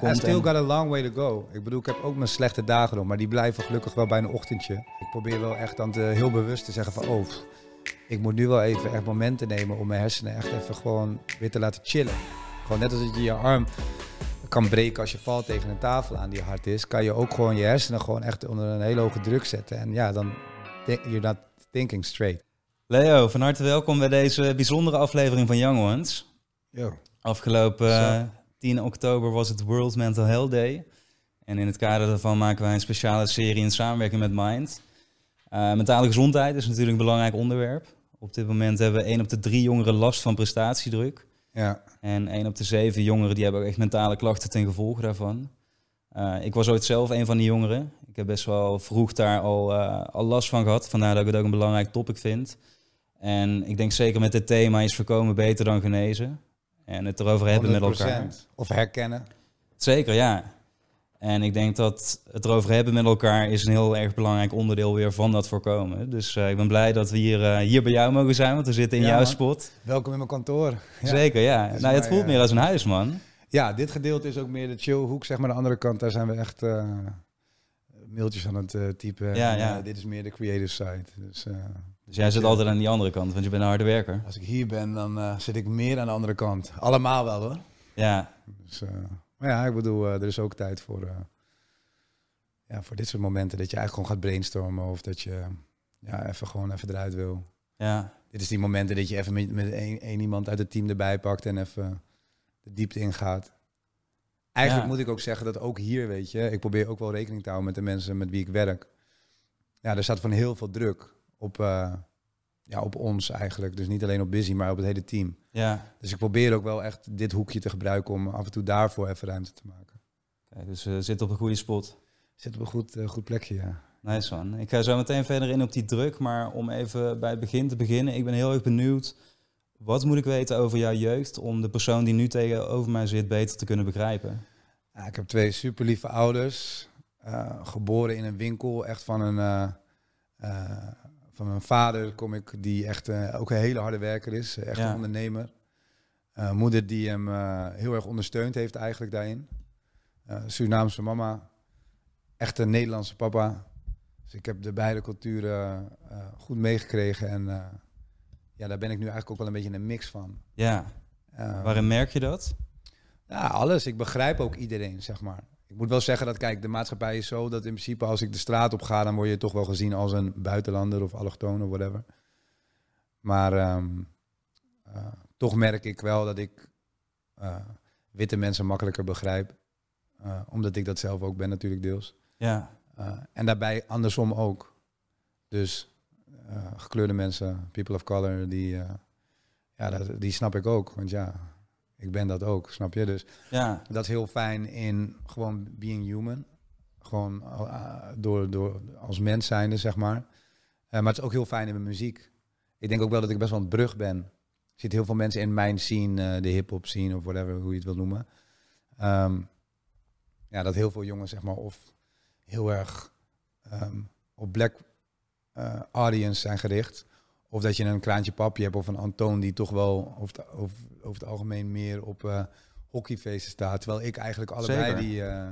I still got a long way to go. Ik bedoel, ik heb ook mijn slechte dagen nog, maar die blijven gelukkig wel bij een ochtendje. Ik probeer wel echt dan te, heel bewust te zeggen van, oh, ik moet nu wel even echt momenten nemen om mijn hersenen echt even gewoon weer te laten chillen. Gewoon net als dat je je arm kan breken als je valt tegen een tafel aan die hard is, kan je ook gewoon je hersenen gewoon echt onder een hele hoge druk zetten. En ja, dan you're not thinking straight. Leo, van harte welkom bij deze bijzondere aflevering van Young Ones. Yo. Afgelopen Zo. Eh, 10 oktober was het World Mental Health Day. En in het kader daarvan maken wij een speciale serie in samenwerking met Mind. Eh, mentale gezondheid is natuurlijk een belangrijk onderwerp. Op dit moment hebben 1 op de 3 jongeren last van prestatiedruk. Ja, En 1 op de 7 jongeren die hebben ook echt mentale klachten ten gevolge daarvan. Eh, ik was ooit zelf een van die jongeren. Ik heb best wel vroeg daar al, eh, al last van gehad. Vandaar dat ik het ook een belangrijk topic vind. En ik denk zeker met dit thema is voorkomen beter dan genezen. En het erover hebben met elkaar. 100%. Of herkennen. Zeker, ja. En ik denk dat het erover hebben met elkaar is een heel erg belangrijk onderdeel weer van dat voorkomen. Dus eh, ik ben blij dat we hier, eh, hier bij jou mogen zijn, want we zitten in Ja, jouw man. spot. Welkom in mijn kantoor. Ja. Zeker, ja. Nou, het voelt eh, meer als een huis, man. Ja, dit gedeelte is ook meer de chillhoek, zeg maar. De andere kant, daar zijn we echt mailtjes aan het typen. Ja, En, ja. dit is meer de creative side. Dus Dus jij zit altijd aan die andere kant, want je bent een harde werker. als ik hier ben, dan eh, zit ik meer aan de andere kant. Allemaal wel hoor. Ja, Dus, eh, maar ja, ik bedoel, eh, er is ook tijd voor, ja, voor dit soort momenten. Dat je eigenlijk gewoon gaat brainstormen of dat je ja, even gewoon even eruit wil. ja, Dit is die momenten dat je even met, met één, één iemand uit het team erbij pakt en even de diepte ingaat. Eigenlijk Ja. moet ik ook zeggen dat ook hier, weet je, ik probeer ook wel rekening te houden met de mensen met wie ik werk. Ja, er staat van heel veel druk op, eh, ja, op ons eigenlijk. Dus niet alleen op Busy, maar op het hele team. ja. Dus ik probeer ook wel echt dit hoekje te gebruiken om af en toe daarvoor even ruimte te maken. Oké, dus we zitten op een goede spot. Zit op een goed, eh, goed plekje, ja. Nice man. Ik ga zo meteen verder in op die druk, maar om even bij het begin te beginnen. Ik ben heel erg benieuwd, wat moet ik weten over jouw jeugd om de persoon die nu tegenover mij zit beter te kunnen begrijpen? Ja, ik heb twee super lieve ouders. eh, geboren in een winkel, echt van een, eh, eh, van een vader kom ik, die echt eh, ook een hele harde werker is. Echt Ja. een ondernemer. Eh, moeder die hem eh, heel erg ondersteund heeft eigenlijk daarin. Eh Surinaamse mama. Echt een Nederlandse papa. Dus ik heb de beide culturen eh, goed meegekregen. En eh, ja, daar ben ik nu eigenlijk ook wel een beetje een mix van. Ja, Eh, waarin merk je dat? ja, alles. Ik begrijp ook iedereen, zeg maar. Ik moet wel zeggen dat, kijk, de maatschappij is zo dat in principe als ik de straat op ga, dan word je toch wel gezien als een buitenlander of allochtoon of whatever. Maar ehm, eh, toch merk ik wel dat ik eh, witte mensen makkelijker begrijp. Eh, omdat ik dat zelf ook ben natuurlijk deels. Ja, en daarbij andersom ook. Dus gekleurde mensen, people of color, die, ja, dat, die snap ik ook. Want ja, ik ben dat ook, snap je? Dus ja, dat is heel fijn in gewoon being human. Gewoon eh, door, door als mens zijnde, zeg maar. Eh, maar het is ook heel fijn in mijn muziek. Ik denk ook wel dat ik best wel een brug ben. Er zitten heel veel mensen in mijn scene, eh, de hip-hop scene of whatever, hoe je het wil noemen. Ehm, ja, dat heel veel jongens, zeg maar, of heel erg ehm, op black audience zijn gericht. Of dat je een kraantje papje hebt of een Antoon die toch wel over het, over, over het algemeen meer op eh, hockeyfeesten staat. Terwijl ik eigenlijk allebei Zeker. die eh,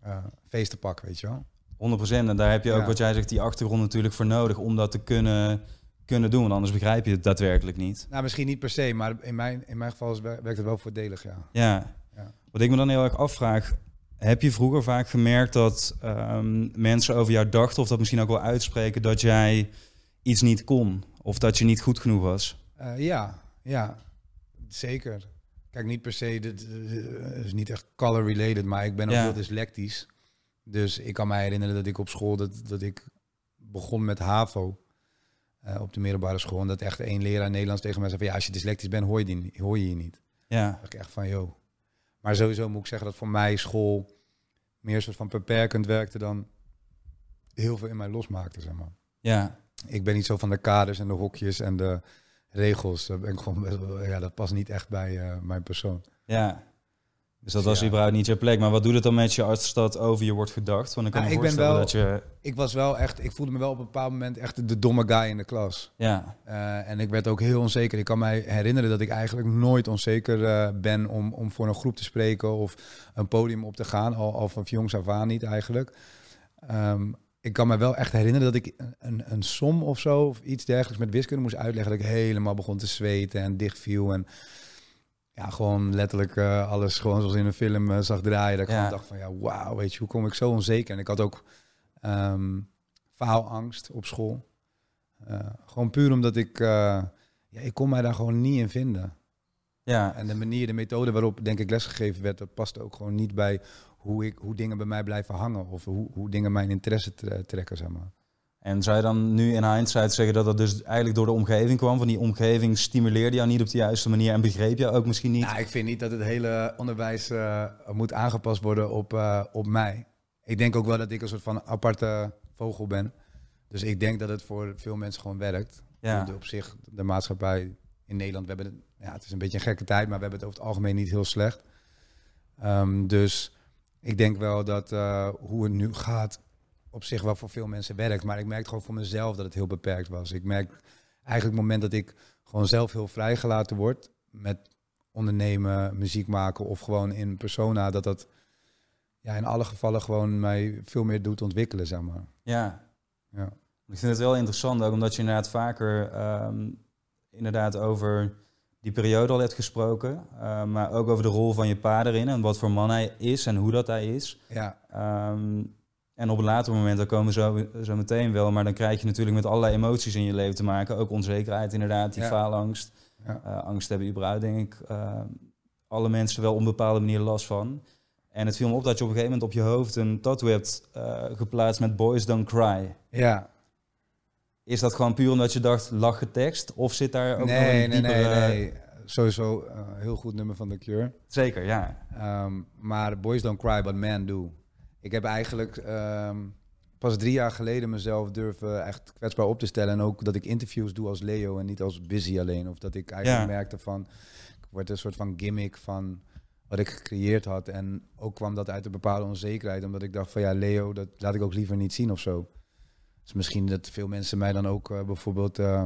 eh, feesten pak, weet je wel. 100%. En daar heb je ook, Ja. wat jij zegt, die achtergrond natuurlijk voor nodig om dat te kunnen, kunnen doen. Want anders begrijp je het daadwerkelijk niet. Nou, misschien niet per se, maar in mijn, in mijn geval is, werkt het wel voordelig, ja. Ja. Ja. Wat ik me dan heel erg afvraag, heb je vroeger vaak gemerkt dat ehm, mensen over jou dachten, of dat misschien ook wel uitspreken, dat jij iets niet kon? Of dat je niet goed genoeg was? Eh, ja, ja, zeker. Kijk, niet per se, dit eh, is niet echt color related, maar ik ben ook Ja. heel dyslectisch. Dus ik kan mij herinneren dat ik op school, dat, dat ik begon met HAVO eh, op de middelbare school. En dat echt één leraar Nederlands tegen mij zei van, ja, als je dyslectisch bent, hoor je, die, hoor je je niet. Ja, ik echt van, joh. Maar sowieso moet ik zeggen dat voor mij school meer soort van beperkend werkte dan heel veel in mij losmaakte, zeg maar. ja, Ik ben niet zo van de kaders en de hokjes en de regels. Daar ben ik gewoon best wel, ja, dat past niet echt bij eh, mijn persoon. ja. Dus dat was Ja. überhaupt niet je plek. Maar wat doet het dan met je als dat over je wordt gedacht? Want ik kan me ik ben voorstellen wel- dat je... Ik was wel echt, ik voelde me wel op een bepaald moment echt de domme guy in de klas. Ja, Eh, en ik werd ook heel onzeker. Ik kan mij herinneren dat ik eigenlijk nooit onzeker eh, ben om, om voor een groep te spreken of een podium op te gaan. Al, al van jongs af aan niet eigenlijk. Ehm, ik kan me wel echt herinneren dat ik een, een, som of zo of iets dergelijks met wiskunde moest uitleggen. Dat ik helemaal begon te zweten en dichtviel. En ja, gewoon letterlijk eh, alles gewoon zoals in een film eh, zag draaien. Dat ik Ja. gewoon dacht van ja, wauw, weet je, hoe kom ik zo onzeker? En ik had ook ehm faalangst op school. Eh, gewoon puur omdat ik, ja, ik kon mij daar gewoon niet in vinden. ja. En de manier, de methode waarop denk ik lesgegeven werd, dat paste ook gewoon niet bij hoe, ik, hoe dingen bij mij blijven hangen. Of hoe, hoe dingen mijn interesse tre- trekken, zeg maar. En zou je dan nu in hindsight zeggen dat dat dus eigenlijk door de omgeving kwam? Van die omgeving stimuleerde jou niet op de juiste manier en begreep jou ook misschien niet? Nou, ik vind niet dat het hele onderwijs eh, moet aangepast worden op, eh, op mij. Ik denk ook wel dat ik een soort van aparte vogel ben. Dus ik denk dat het voor veel mensen gewoon werkt. Ja. Op zich, de maatschappij in Nederland, we hebben het, ja, het is een beetje een gekke tijd, maar we hebben het over het algemeen niet heel slecht. Ehm, dus ik denk wel dat eh, hoe het nu gaat, op zich wel voor veel mensen werkt. Maar ik merk gewoon voor mezelf dat het heel beperkt was. Ik merk eigenlijk het moment dat ik gewoon zelf heel vrijgelaten word met ondernemen, muziek maken of gewoon in persona, dat dat ja, in alle gevallen gewoon mij veel meer doet ontwikkelen, zeg maar. Ja. Ja. Ik vind het wel interessant ook omdat je inderdaad vaker ehm, inderdaad over die periode al hebt gesproken. eh, maar ook over de rol van je pa erin en wat voor man hij is en hoe dat hij is. Ja, Ehm, en op een later moment, daar komen we zo, zo meteen wel, maar dan krijg je natuurlijk met allerlei emoties in je leven te maken. Ook onzekerheid inderdaad, die Ja. faalangst. Ja. Eh, angst hebben überhaupt, denk ik, eh, alle mensen wel op een bepaalde manier last van. En het viel me op dat je op een gegeven moment op je hoofd een tattoo hebt geplaatst met Boys Don't Cry. ja. Is dat gewoon puur omdat je dacht, lachen tekst? Of zit daar ook nog nee, een nee, diepere... nee, nee. Sowieso een heel goed nummer van The Cure. Zeker, ja. Ehm, maar Boys Don't Cry, but Men Do. Ik heb eigenlijk ehm, pas drie jaar geleden mezelf durven echt kwetsbaar op te stellen. En ook dat ik interviews doe als Leo en niet als Busy alleen. Of dat ik eigenlijk Ja. merkte van, ik word een soort van gimmick van wat ik gecreëerd had. En ook kwam dat uit een bepaalde onzekerheid. Omdat ik dacht van ja, Leo, dat laat ik ook liever niet zien of zo. Dus misschien dat veel mensen mij dan ook eh, bijvoorbeeld eh,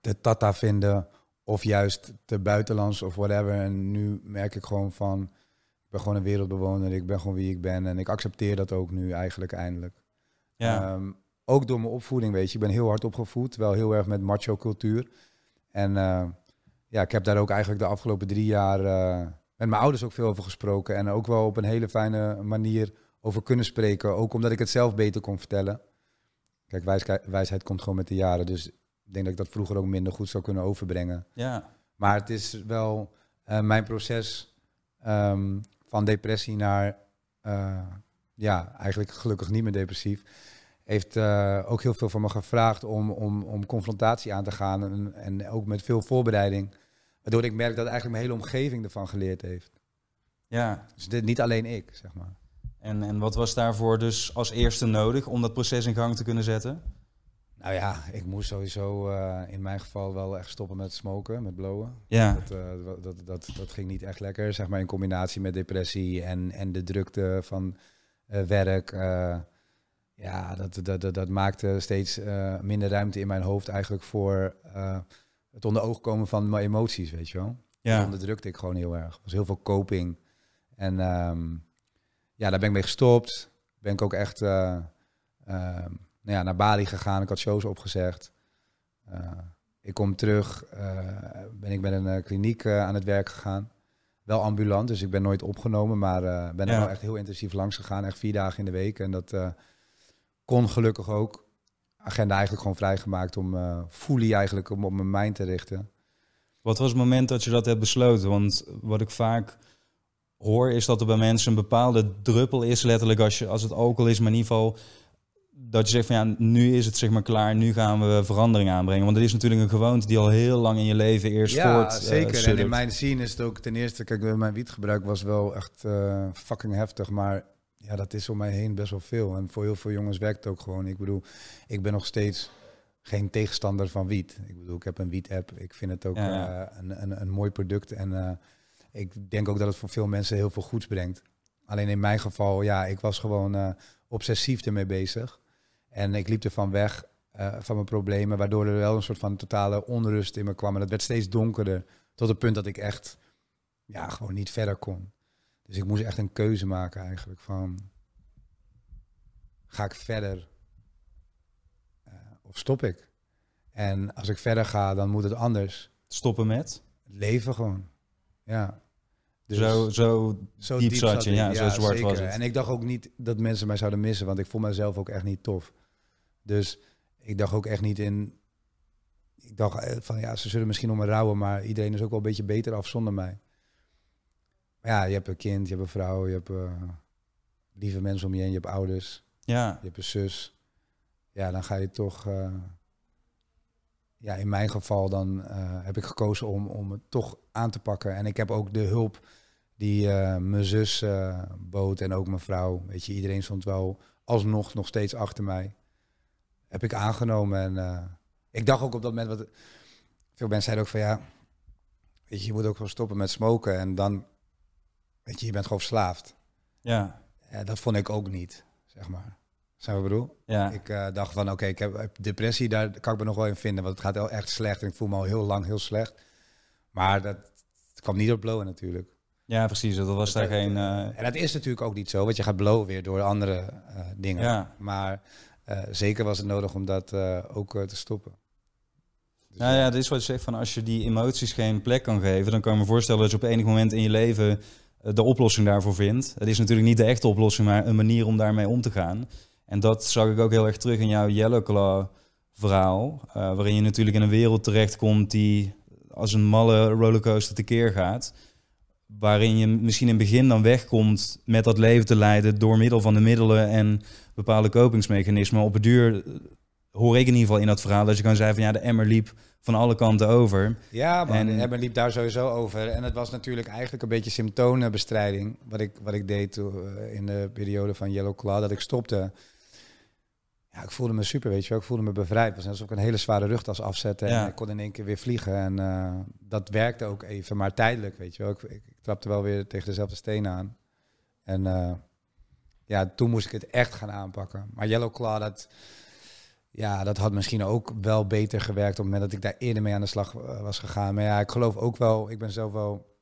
te tata vinden. Of juist te buitenlands of whatever. En nu merk ik gewoon van, ik ben gewoon een wereldbewoner. Ik ben gewoon wie ik ben. En ik accepteer dat ook nu eigenlijk eindelijk. ja. Ehm, ook door mijn opvoeding, weet je. Ik ben heel hard opgevoed. Wel heel erg met macho cultuur. En eh, ja, ik heb daar ook eigenlijk de afgelopen drie jaar eh, met mijn ouders ook veel over gesproken. En ook wel op een hele fijne manier over kunnen spreken. Ook omdat ik het zelf beter kon vertellen. Kijk, wijsheid, wijsheid komt gewoon met de jaren. Dus ik denk dat ik dat vroeger ook minder goed zou kunnen overbrengen. ja. Maar het is wel eh, mijn proces ehm, van depressie naar, eh, ja, eigenlijk gelukkig niet meer depressief. Heeft eh, ook heel veel van me gevraagd om, om, om confrontatie aan te gaan. En, en ook met veel voorbereiding. Waardoor ik merk dat eigenlijk mijn hele omgeving ervan geleerd heeft. ja. Dus dit, niet alleen ik, zeg maar. En, en wat was daarvoor dus als eerste nodig om dat proces in gang te kunnen zetten? Nou ja, ik moest sowieso eh, in mijn geval wel echt stoppen met smoken, met blowen. Ja, Dat, eh, dat, dat, dat, dat ging niet echt lekker, zeg maar in combinatie met depressie en, en de drukte van eh, werk. ja, dat, dat, dat, dat maakte steeds minder ruimte in mijn hoofd eigenlijk voor het onder oog komen van mijn emoties, weet je wel. Ja. onderdrukte ik gewoon heel erg. Er was heel veel coping. En ehm, ja, daar ben ik mee gestopt. Ben ik ook echt eh, ehm, nou ja, naar Bali gegaan. Ik had shows opgezegd. Eh, ik kom terug. eh, ben ik met een kliniek aan het werk gegaan. Wel ambulant, dus ik ben nooit opgenomen. Maar ben er Ja. wel echt heel intensief langs gegaan. Echt vier dagen in de week. En dat kon gelukkig ook. Agenda eigenlijk gewoon vrijgemaakt om eh fully eigenlijk om op mijn mind te richten. Wat was het moment dat je dat hebt besloten? Want wat ik vaak hoor is dat er bij mensen een bepaalde druppel is, letterlijk als, je, als het alcohol is, maar in ieder geval dat je zegt van ja, nu is het zeg maar klaar, nu gaan we verandering aanbrengen. Want het is natuurlijk een gewoonte die al heel lang in je leven eerst ja, voort. eh, zeker. en in mijn scene is het ook ten eerste, kijk, eh, mijn wietgebruik was wel echt eh, fucking heftig, maar ja, dat is om mij heen best wel veel. En voor heel veel jongens werkt het ook gewoon. Ik bedoel, ik ben nog steeds geen tegenstander van wiet. Ik bedoel, ik heb een wiet-app. Ik vind het ook Ja. een, een, een mooi product. En, ik denk ook dat het voor veel mensen heel veel goeds brengt. Alleen in mijn geval, ja, ik was gewoon uh, obsessief ermee bezig. En ik liep ervan weg uh, van mijn problemen, waardoor er wel een soort van totale onrust in me kwam. En het werd steeds donkerder, tot het punt dat ik echt, ja, gewoon niet verder kon. Dus ik moest echt een keuze maken eigenlijk van, ga ik verder uh, of stop ik? En als ik verder ga, dan moet het anders. Stoppen met? Het leven gewoon, ja. Dus zo, zo, zo diep, zat je, ja, zo zwart zeker. was het. En ik dacht ook niet dat mensen mij zouden missen, want ik vond mezelf ook echt niet tof. Dus ik dacht ook echt niet in. Ik dacht eh, van ja, ze zullen misschien om me rouwen, maar iedereen is ook wel een beetje beter af zonder mij. Maar ja, je hebt een kind, je hebt een vrouw, je hebt uh, lieve mensen om je heen, je hebt ouders, ja. je hebt een zus. Ja, dan ga je toch. Uh, ja, in mijn geval dan heb ik gekozen om, om het toch aan te pakken. En ik heb ook de hulp die uh, mijn zus uh, bood en ook mijn vrouw. Weet je, iedereen stond wel alsnog nog steeds achter mij. Heb ik aangenomen en ik dacht ook op dat moment, wat veel mensen zeiden ook van ja, weet je, je moet ook gewoon stoppen met smoken en dan, weet je, je bent gewoon verslaafd. Ja. ja dat vond ik ook niet, zeg maar. Zijn we bedoel? Ja. Ik dacht van oké, okay, ik heb depressie, daar kan ik me nog wel in vinden, want het gaat wel echt slecht en ik voel me al heel lang heel slecht. Maar dat het kwam niet door blowen natuurlijk. Ja, precies. Dat was daar geen. Uh... En dat is natuurlijk ook niet zo, want je gaat blowen weer door andere uh, dingen. Ja. Maar zeker was het nodig om dat ook te stoppen. Dus nou ja, dit is wat je zegt van als je die emoties geen plek kan geven, dan kan je me voorstellen dat je op enig moment in je leven de oplossing daarvoor vindt. Het is natuurlijk niet de echte oplossing, maar een manier om daarmee om te gaan. En dat zag ik ook heel erg terug in jouw Yellow Claw verhaal, waarin je natuurlijk in een wereld terechtkomt die als een malle rollercoaster tekeer gaat waarin je misschien in het begin dan wegkomt met dat leven te leiden door middel van de middelen en bepaalde kopingsmechanismen. Op het duur hoor ik in ieder geval in dat verhaal dat je kan zeggen van ja, de emmer liep van alle kanten over. Ja, maar en, de emmer liep daar sowieso over. En het was natuurlijk eigenlijk een beetje symptomenbestrijding wat ik, wat ik deed in de periode van Yellow Claw, dat ik stopte. Ja, ik voelde me super, weet je wel. Ik voelde me bevrijd. Het was alsof ik een hele zware rugtas afzette en Ja. ik kon in één keer weer vliegen. En eh, dat werkte ook even, maar tijdelijk, weet je wel. Ik, ik, ik trapte wel weer tegen dezelfde steen aan. En eh, ja, toen moest ik het echt gaan aanpakken. Maar Yellow Claw, dat, ja, dat had misschien ook wel beter gewerkt op het moment dat ik daar eerder mee aan de slag eh, was gegaan. Maar ja, ik geloof ook wel, ik ben zelf wel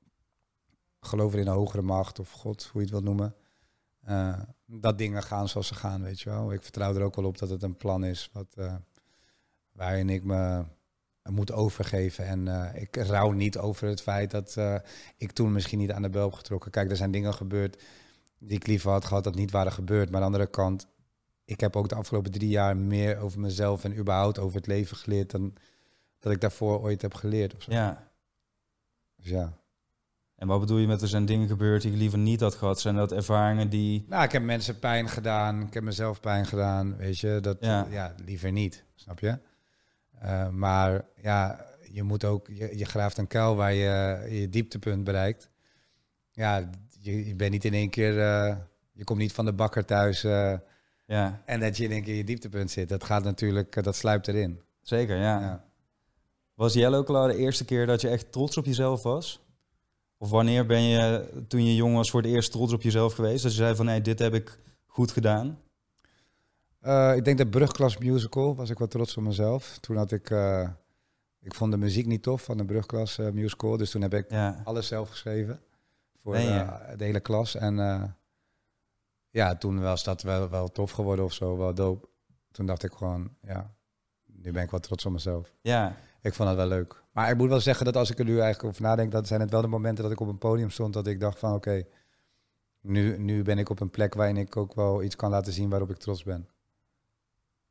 gelover in een hogere macht of God, hoe je het wilt noemen. Eh, dat dingen gaan zoals ze gaan, weet je wel. Ik vertrouw er ook wel op dat het een plan is wat, eh, waarin ik me moet overgeven. En eh, ik rouw niet over het feit dat eh, ik toen misschien niet aan de bel heb getrokken. Kijk, er zijn dingen gebeurd die ik liever had gehad dat niet waren gebeurd. Maar aan de andere kant, ik heb ook de afgelopen drie jaar meer over mezelf en überhaupt over het leven geleerd dan dat ik daarvoor ooit heb geleerd. Of zo. Ja. Dus ja. En wat bedoel je met er zijn dingen gebeurd die ik liever niet had gehad? Zijn dat ervaringen die... Nou, ik heb mensen pijn gedaan. Ik heb mezelf pijn gedaan. Weet je, dat Ja. ja, liever niet. Snap je? Eh, maar ja, je moet ook, je, je graaft een kuil waar je je dieptepunt bereikt. Ja, je, je bent niet in één keer, eh, je komt niet van de bakker thuis eh, Ja, en dat je in één keer in je dieptepunt zit. Dat gaat natuurlijk, dat sluipt erin. zeker, ja. Ja. Was Yellow Claw de eerste keer dat je echt trots op jezelf was? Of wanneer ben je, toen je jong was, voor het eerst trots op jezelf geweest? Dat je zei van, nee, dit heb ik goed gedaan. Eh, ik denk de Brugklas musical was ik wel trots op mezelf. Toen had ik, eh, ik vond de muziek niet tof van de Brugklas eh, musical, dus toen heb ik Ja, alles zelf geschreven. Voor de hele klas. En ja, toen was dat wel, wel tof geworden of zo, wel dope. Toen dacht ik gewoon, ja, nu ben ik wel trots op mezelf. ja, Ik vond het wel leuk. Maar ik moet wel zeggen dat als ik er nu eigenlijk over nadenk, dat zijn het wel de momenten dat ik op een podium stond, dat ik dacht van oké, nu, nu ben ik op een plek waarin ik ook wel iets kan laten zien waarop ik trots ben.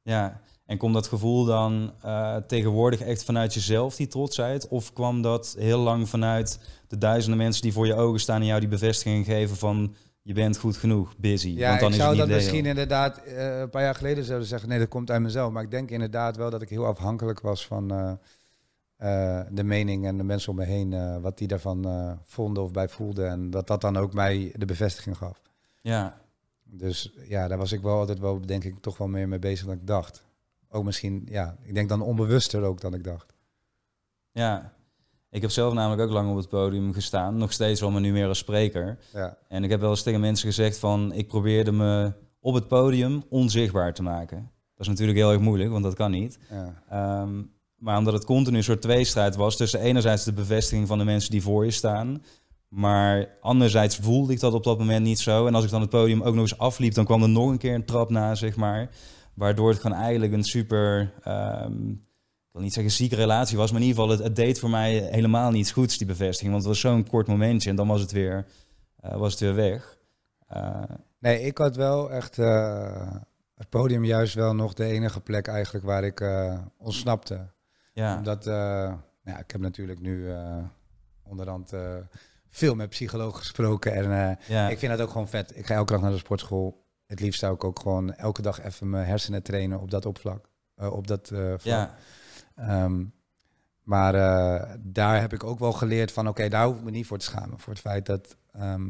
ja. En komt dat gevoel dan eh, tegenwoordig echt vanuit jezelf, die trotsheid? Of kwam dat heel lang vanuit de duizenden mensen die voor je ogen staan en jou die bevestiging geven van je bent goed genoeg, busy? Ja, Want dan ik is zou het dat misschien inderdaad eh, een paar jaar geleden zouden zeggen, nee, dat komt uit mezelf. Maar ik denk inderdaad wel dat ik heel afhankelijk was van eh, eh, de mening en de mensen om me heen, wat die daarvan vonden of bij voelden. En dat dat dan ook mij de bevestiging gaf. Ja, Dus ja, daar was ik wel altijd wel, denk ik, toch wel meer mee bezig dan ik dacht. Ook misschien, ja, ik denk dan onbewuster ook dan ik dacht. ja. Ik heb zelf namelijk ook lang op het podium gestaan. Nog steeds wel, maar nu meer als spreker. Ja. En ik heb wel eens tegen mensen gezegd van... ik probeerde me op het podium onzichtbaar te maken. Dat is natuurlijk heel erg moeilijk, want dat kan niet. Ja. Ehm, maar omdat het continu een soort tweestrijd was... tussen enerzijds de bevestiging van de mensen die voor je staan... maar anderzijds voelde ik dat op dat moment niet zo. En als ik dan het podium ook nog eens afliep... dan kwam er nog een keer een trap na, zeg maar... waardoor het gewoon eigenlijk een super... ehm, wil niet zeggen zieke relatie was... maar in ieder geval, het, het deed voor mij helemaal niets goeds, die bevestiging. Want het was zo'n kort momentje en dan was het weer, eh, was het weer weg. Eh, Nee, ik had wel echt eh, het podium juist wel nog de enige plek eigenlijk waar ik ontsnapte. ja, Omdat, nou ja, ik heb natuurlijk nu onderhand veel met psychologen gesproken. En ja, ik vind dat ook gewoon vet. Ik ga elke dag naar de sportschool. Het liefst zou ik ook gewoon elke dag even mijn hersenen trainen op dat opvlak. op dat vlak. ja, Ehm, maar eh, daar heb ik ook wel geleerd van, oké, daar hoef ik me niet voor te schamen. Voor het feit dat, ehm,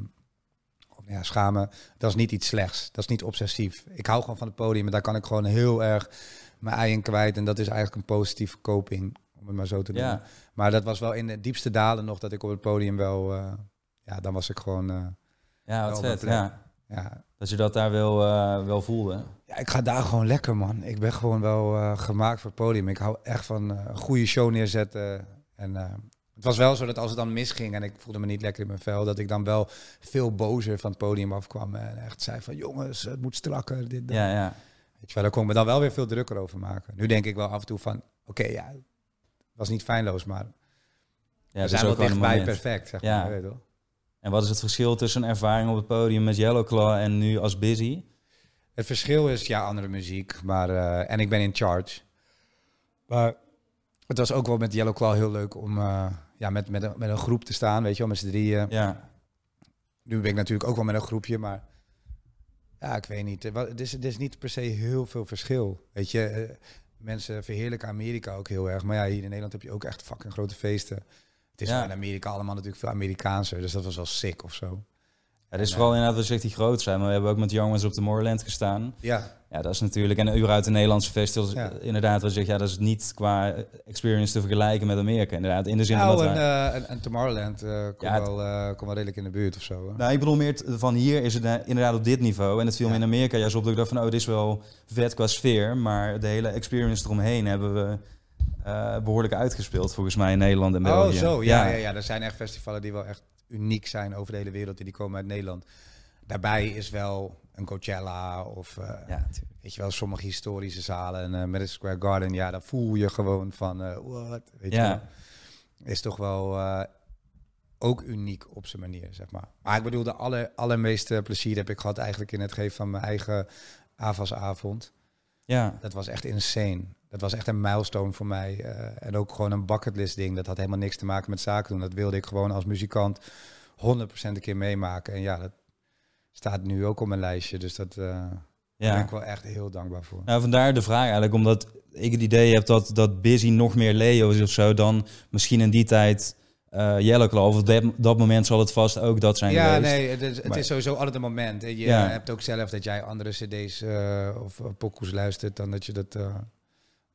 ja, schamen, dat is niet iets slechts. Dat is niet obsessief. Ik hou gewoon van het podium en daar kan ik gewoon heel erg mijn ei in kwijt. En dat is eigenlijk een positieve coping, om het maar zo te doen. ja. Maar dat was wel in de diepste dalen nog dat ik op het podium wel, eh, ja, dan was ik gewoon, eh, ja wat vet. Ja. ja, Dat je dat daar wel, eh, wel voelde. Ja, ik ga daar gewoon lekker, man. Ik ben gewoon wel eh, gemaakt voor het podium. Ik hou echt van eh, een goede show neerzetten. En het was wel zo dat als het dan misging en ik voelde me niet lekker in mijn vel, dat ik dan wel veel bozer van het podium afkwam en echt zei van jongens, het moet strakker. Dit, dat. Ja, ja. Weet je wel, daar kon ik me dan wel weer veel drukker over maken. Nu denk ik wel af en toe van, oké, ja, het was niet feilloos, maar ja we zijn wel dichtbij perfect, zeg Ja. maar. Weet je wel. En wat is het verschil tussen een ervaring op het podium met Yellowclaw en nu als Busy? Het verschil is, ja, andere muziek. Maar, eh, en ik ben in charge. Maar het was ook wel met Yellow Claw heel leuk om eh, ja, met, met, een, met een groep te staan, weet je wel, met z'n drieën. Ja, Nu ben ik natuurlijk ook wel met een groepje, maar ja, ik weet niet. Het is, het is niet per se heel veel verschil. Weet je, eh, mensen verheerlijken Amerika ook heel erg. Maar ja, hier in Nederland heb je ook echt fucking grote feesten. Het is Ja. in Amerika allemaal natuurlijk veel Amerikaanser, dus dat was wel sick of zo. Ja, het is vooral inderdaad wat je zegt die groot zijn. Maar we hebben ook met Young Ones op de Moorland gestaan. Ja, Ja, dat is natuurlijk... En een uur uit de Nederlandse festivals, Ja. eh, inderdaad, wat je zegt, ja, dat is niet qua eh, experience te vergelijken met Amerika. Inderdaad, in de zin nou, dat en, wij- eh, en, en Tomorrowland eh komt Ja, wel, eh, komt wel redelijk in de buurt of zo. hè. Nou, ik bedoel meer van hier is het eh, inderdaad op dit niveau. En het viel me in Amerika juist op dat ik dacht van, oh, dit is wel vet qua sfeer. Maar de hele experience eromheen hebben we eh, behoorlijk uitgespeeld, volgens mij, in Nederland en België. Oh, zo. Ja, ja. Ja, er zijn echt festivals die wel echt uniek zijn over de hele wereld. En die komen uit Nederland. Daarbij is wel een Coachella of eh, Ja, weet je wel, sommige historische zalen. En eh Madison Square Garden, ja, daar voel je gewoon van, what? Weet je Ja. wel. Is toch wel ook uniek op zijn manier, zeg maar. Maar ik bedoel, de aller, allermeeste plezier heb ik gehad eigenlijk in het geven van mijn eigen avondsavond. ja. Dat was echt insane. Dat was echt een milestone voor mij. eh, en ook gewoon een bucketlist ding. Dat had helemaal niks te maken met zaken doen. Dat wilde ik gewoon als muzikant 100% een keer meemaken. En ja, dat staat nu ook op mijn lijstje. Dus dat, eh, daar ben ja. ik wel echt heel dankbaar voor. Nou, vandaar de vraag eigenlijk, omdat ik het idee heb dat, dat Busy nog meer Leo is of zo dan misschien in die tijd eh Yellowclaw. Of op dat, dat moment zal het vast ook dat zijn ja, geweest. nee, het is, het is sowieso altijd een moment. hè. Je Ja. hebt ook zelf dat jij andere cd's eh, of uh, pokoes luistert dan dat je dat eh,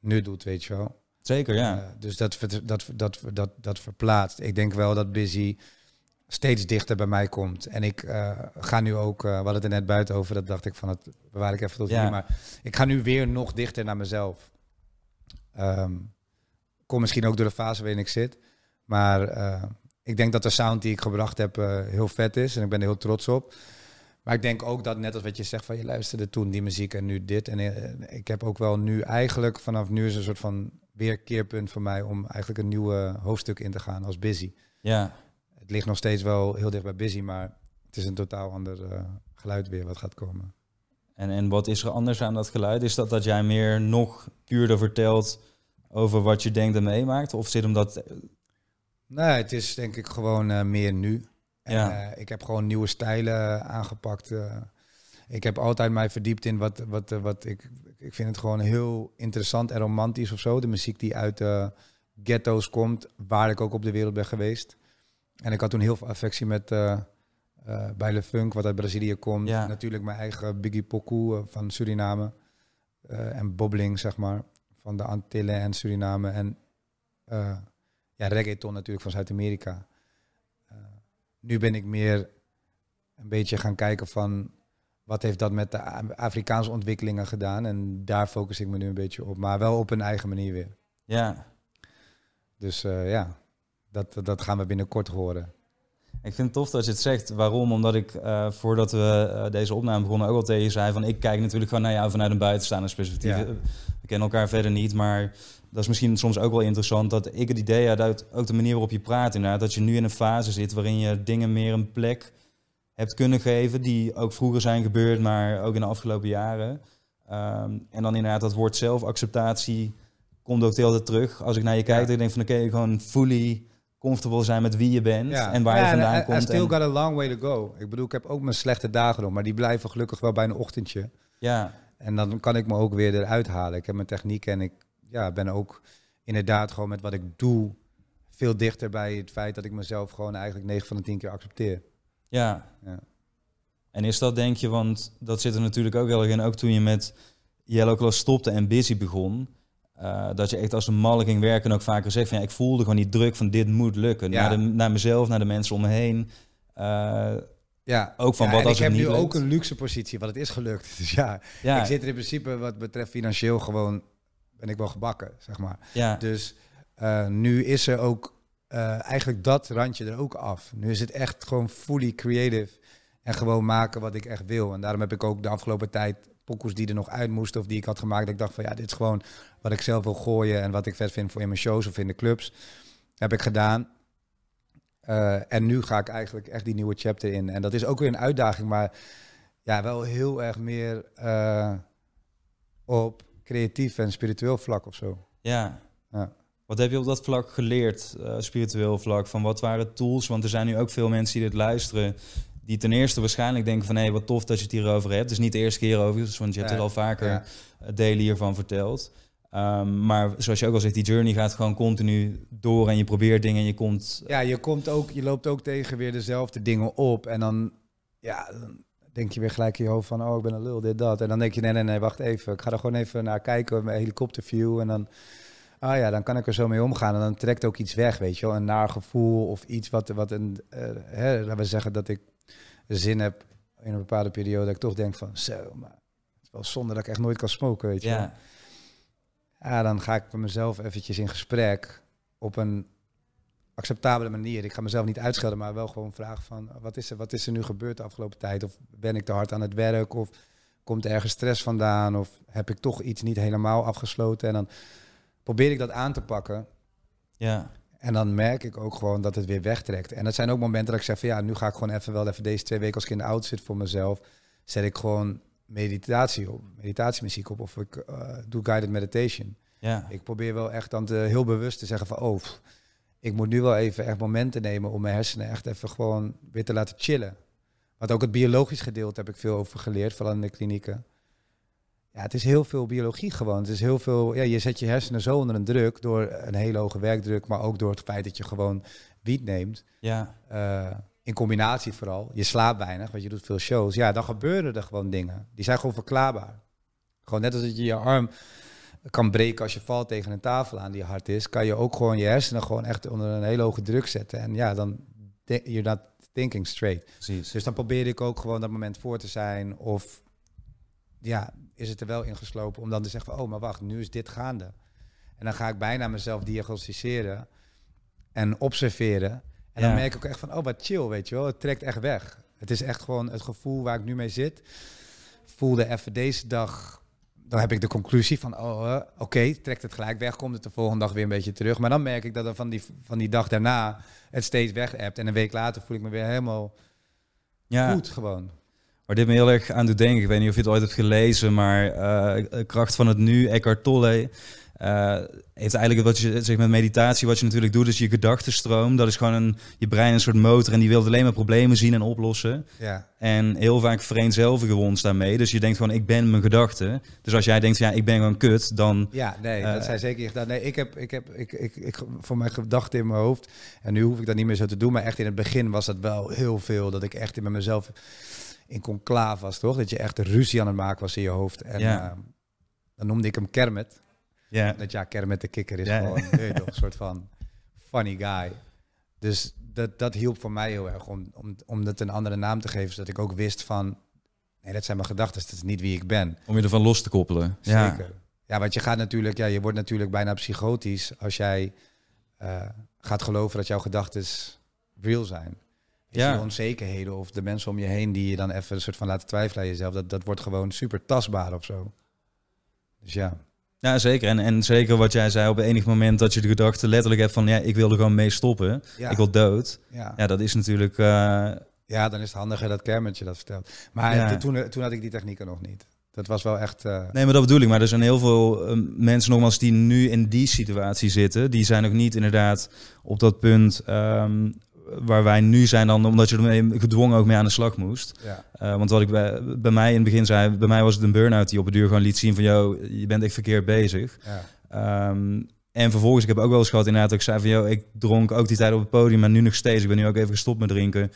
nu doet, weet je wel. Zeker, ja. Eh, dus dat, dat, dat, dat, dat verplaatst. Ik denk wel dat Busy steeds dichter bij mij komt. En ik eh, ga nu ook, eh we hadden het er net buiten over, dat dacht ik van het bewaar ik even tot Ja. hier. Maar ik ga nu weer nog dichter naar mezelf. Ehm, kom misschien ook door de fase waarin ik zit. Maar ik denk dat de sound die ik gebracht heb heel vet is. En ik ben er heel trots op. Maar ik denk ook dat, net als wat je zegt, van je luisterde toen die muziek en nu dit. En eh, ik heb ook wel nu eigenlijk, vanaf nu is een soort van weerkeerpunt voor mij om eigenlijk een nieuwe hoofdstuk in te gaan als Busy. Ja, Het ligt nog steeds wel heel dicht bij Busy, maar het is een totaal ander eh, geluid weer wat gaat komen. en, en wat is er anders aan dat geluid? Is dat dat jij meer nog puurder vertelt over wat je denkt en meemaakt? Of zit hem dat... Nee, het is denk ik gewoon eh, meer nu. En, Ja. eh, ik heb gewoon nieuwe stijlen aangepakt. eh. ik heb altijd mij verdiept in wat, wat, eh, wat ik... Ik vind het gewoon heel interessant en romantisch of zo. De muziek die uit de ghetto's komt, waar ik ook op de wereld ben geweest. En ik had toen heel veel affectie met bij Le Funk, wat uit Brazilië komt. Ja. Natuurlijk mijn eigen Biggie Poku van Suriname. En Bobbling, zeg maar, van de Antillen en Suriname. En ja, reggaeton natuurlijk van Zuid-Amerika. Nu ben ik meer een beetje gaan kijken van wat heeft dat met de Afrikaanse ontwikkelingen gedaan. En daar focus ik me nu een beetje op, maar wel op een eigen manier weer. Ja, Dus eh, ja, dat, dat gaan we binnenkort horen. ik vind het tof dat je het zegt. Waarom? Omdat ik eh, voordat we eh, deze opname begonnen ook al tegen je zei van ik kijk natuurlijk gewoon naar jou vanuit een buitenstaander perspectief. Ja. We kennen elkaar verder niet, maar dat is misschien soms ook wel interessant dat ik het idee had uit ook de manier waarop je praat inderdaad, dat je nu in een fase zit waarin je dingen meer een plek hebt kunnen geven die ook vroeger zijn gebeurd, maar ook in de afgelopen jaren. Ehm, en dan inderdaad dat woord zelfacceptatie komt ook de hele tijd terug. Als ik naar je kijk, Ja. dan denk ik van oké, gewoon fully comfortable zijn met wie je bent en waar je vandaan I- I komt. still en- got a long way to go. Ik bedoel, ik heb ook mijn slechte dagen nog, maar die blijven gelukkig wel bij een ochtendje. ja, En dan kan ik me ook weer eruit halen. Ik heb mijn techniek en ik ja, ben ook inderdaad gewoon met wat ik doe veel dichter bij het feit dat ik mezelf gewoon eigenlijk 9 van de 10 keer accepteer. ja. Ja. En is dat denk je, want dat zit er natuurlijk ook heel erg in, ook toen je met Yellow Claw stopte en Busy begon, eh, dat je echt als een malle ging werken en ook vaker zegt van ja, ik voelde gewoon die druk van dit moet lukken. Ja. Naar, de, naar mezelf, naar de mensen om me heen. Eh, Ja, Ook van ja, wat als ik heb niet nu lukt? ook een luxe positie, want het is gelukt. Dus ja, ja, ik zit er in principe wat betreft financieel gewoon, ben ik wel gebakken, zeg maar. ja, Dus eh, nu is er ook eh, eigenlijk dat randje er ook af. Nu is het echt gewoon fully creative en gewoon maken wat ik echt wil. En daarom heb ik ook de afgelopen tijd pokoes die er nog uit moesten of die ik had gemaakt. Dat ik dacht van ja, dit is gewoon wat ik zelf wil gooien en wat ik vet vind voor in mijn shows of in de clubs. Heb ik gedaan. Eh, en nu ga ik eigenlijk echt die nieuwe chapter in. En dat is ook weer een uitdaging, maar ja, wel heel erg meer op creatief en spiritueel vlak of zo. ja. Ja. Wat heb je op dat vlak geleerd, eh, spiritueel vlak? Van wat waren tools? Want er zijn nu ook veel mensen die dit luisteren, die ten eerste waarschijnlijk denken van hé, hey, wat tof dat je het hierover hebt. Het is niet de eerste keer overigens, want je hebt Ja, het al vaker ja. eh, delen hiervan verteld. Ehm, maar zoals je ook al zegt, die journey gaat gewoon continu door en je probeert dingen en je komt... Ja, je, komt ook, je loopt ook tegen weer dezelfde dingen op. En dan, ja, dan denk je weer gelijk in je hoofd van... oh, ik ben een lul, dit, dat. En dan denk je, nee, nee, nee, wacht even. Ik ga er gewoon even naar kijken met helikopterview. En dan, ah ja, dan kan ik er zo mee omgaan. En dan trekt ook iets weg, weet je wel. Een naar gevoel of iets wat, wat een... eh, hè, laten we zeggen dat ik zin heb in een bepaalde periode... dat ik toch denk van, zo, maar het is wel zonde dat ik echt nooit kan smoken, weet je. Ja, Ja, dan ga ik met mezelf eventjes in gesprek op een acceptabele manier. Ik ga mezelf niet uitschelden, maar wel gewoon vragen van wat is er, wat is er nu gebeurd de afgelopen tijd? Of ben ik te hard aan het werk? Of komt er ergens stress vandaan? Of heb ik toch iets niet helemaal afgesloten? En dan probeer ik dat aan te pakken. ja, En dan merk ik ook gewoon dat het weer wegtrekt. En dat zijn ook momenten dat ik zeg van ja, nu ga ik gewoon even wel even deze twee weken als ik in de auto zit voor mezelf. Zet ik gewoon meditatie op, meditatiemuziek op of ik eh, doe guided meditation. ja, Ik probeer wel echt dan te, heel bewust te zeggen van oh, pff, ik moet nu wel even echt momenten nemen om mijn hersenen echt even gewoon weer te laten chillen. Want ook het biologisch gedeelte heb ik veel over geleerd, vooral in de klinieken. Ja, het is heel veel biologie gewoon. Het is heel veel, ja, je zet je hersenen zo onder een druk door een hele hoge werkdruk, maar ook door het feit dat je gewoon wiet neemt. ja, Eh, in combinatie vooral. Je slaapt weinig, want je doet veel shows. Ja, dan gebeuren er gewoon dingen. Die zijn gewoon verklaarbaar. Gewoon net als dat je je arm kan breken als je valt tegen een tafel aan die hard is, kan je ook gewoon je hersenen gewoon echt onder een hele hoge druk zetten. En ja, dan you're not thinking straight. precies. Dus dan probeer ik ook gewoon dat moment voor te zijn. Of ja, is het er wel ingeslopen om dan te zeggen van, oh, maar wacht, nu is dit gaande. En dan ga ik bijna mezelf diagnosticeren en observeren. En dan merk ik ook echt van, oh, wat chill, weet je wel. Het trekt echt weg. Het is echt gewoon het gevoel waar ik nu mee zit. Voelde even deze dag... Dan heb ik de conclusie van, oh, eh, oké, trekt het gelijk weg. Komt het de volgende dag weer een beetje terug. Maar dan merk ik dat er van die, van die dag daarna het steeds weg hebt. En een week later voel ik me weer helemaal Ja. goed gewoon. Waar dit me heel erg aan doet denken, ik weet niet of je het ooit hebt gelezen, maar eh, Kracht van het Nu, Eckhart Tolle, eh, heeft eigenlijk wat je zegt met meditatie, wat je natuurlijk doet, is je gedachtenstroom. Dat is gewoon een, je brein een soort motor en die wil alleen maar problemen zien en oplossen. Ja, En heel vaak vereenzelvigen we ons daarmee. Dus je denkt gewoon, ik ben mijn gedachten. Dus als jij denkt, ja, ik ben gewoon kut, dan... ja nee, Eh, dat zijn zeker gedaan. Nee, ik heb, ik heb ik, ik, ik, voor mijn gedachten in mijn hoofd. En nu hoef ik dat niet meer zo te doen. Maar echt in het begin was dat wel heel veel. Dat ik echt in met mezelf in conclave was, toch? Dat je echt ruzie aan het maken was in je hoofd. En Ja. eh, dan noemde ik hem Kermit. Ja, Dat ja, Kermit de kikker is Ja. gewoon toch, een soort van funny guy. Dus dat, dat hielp voor mij heel erg om, om, om dat een andere naam te geven, zodat ik ook wist van, nee, dat zijn mijn gedachten, dat is niet wie ik ben. Om je ervan los te koppelen. Ja. Zeker. Ja, want je gaat natuurlijk, ja, je wordt natuurlijk bijna psychotisch als jij eh, gaat geloven dat jouw gedachten real zijn. Weet Ja. onzekerheden of de mensen om je heen die je dan even een soort van laten twijfelen aan jezelf, dat, dat wordt gewoon super tastbaar of zo. Dus ja. Ja, zeker. En, en zeker wat jij zei op enig moment dat je de gedachte letterlijk hebt van ja, ik wil er gewoon mee stoppen. Ja, Ik wil dood. ja. Ja, dat is natuurlijk. eh, ja, dan is het handiger dat Kermit je dat vertelt. Maar Ja. toen, toen had ik die technieken nog niet. Dat was wel echt... eh, Nee, maar dat bedoel ik. Maar er zijn heel veel eh, mensen nogmaals die nu in die situatie zitten. Die zijn nog niet inderdaad op dat punt ehm, waar wij nu zijn dan, omdat je er gedwongen ook mee aan de slag moest. ja. Eh, want wat ik bij, bij mij in het begin zei, bij mij was het een burn-out die op het duur gewoon liet zien van, yo, je bent echt verkeerd bezig. Ja. Ehm, en vervolgens, ik heb ook wel eens gehad inderdaad, dat ik zei van, yo, ik dronk ook die tijd op het podium, maar nu nog steeds. Ik ben nu ook even gestopt met drinken.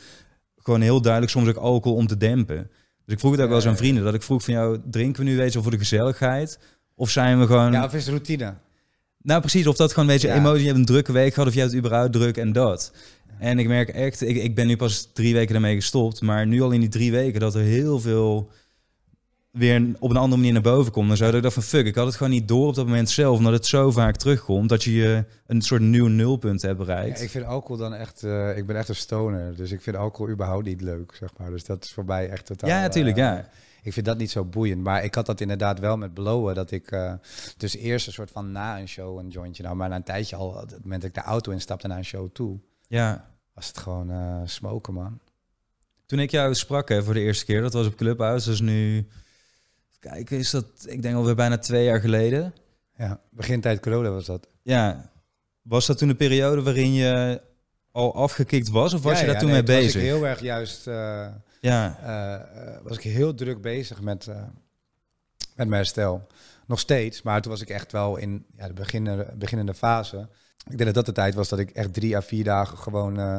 Gewoon heel duidelijk soms ook alcohol om te dempen. Dus ik vroeg het ook wel eens aan vrienden, dat ik vroeg van, jou, drinken we nu weet je voor de gezelligheid? Of zijn we gewoon... ja, of is het routine? Nou, precies. Of dat gewoon, weet je, Ja. emotie. Je hebt een drukke week gehad of je hebt het überhaupt druk en dat. En ik merk echt, ik, ik ben nu pas drie weken daarmee gestopt. Maar nu al in die drie weken dat er heel veel weer op een andere manier naar boven komt. Dan zou ik dacht van fuck, ik had het gewoon niet door op dat moment zelf. Omdat het zo vaak terugkomt dat je je een soort nieuw nulpunt hebt Ja, bereikt. ik vind alcohol dan echt... eh, ik ben echt een stoner, dus ik vind alcohol überhaupt niet leuk, zeg maar. Dus dat is voor mij echt totaal... Ja, natuurlijk, eh, ja. Ik vind dat niet zo boeiend. Maar ik had dat inderdaad wel met blowen. Dat ik eh, dus eerst een soort van na een show een jointje nou. Maar na een tijdje al, op het moment dat ik de auto instapte naar een show toe, Ja. was het gewoon eh smoken, man. Toen ik jou sprak hè, voor de eerste keer, dat was op Clubhouse. Dus nu, kijk, is dat, ik denk alweer bijna twee jaar geleden. Ja, begintijd corona was dat. Ja. Was dat toen de periode waarin je al afgekikt was? Of was Ja, je daar ja, toen nee, mee toen bezig? Was ik heel erg juist, eh, Ja, eh, was ik heel druk bezig met, met mijn herstel. Nog steeds, maar toen was ik echt wel in ja, de beginnende, beginnende fase. Ik denk dat dat de tijd was dat ik echt drie à vier dagen gewoon eh,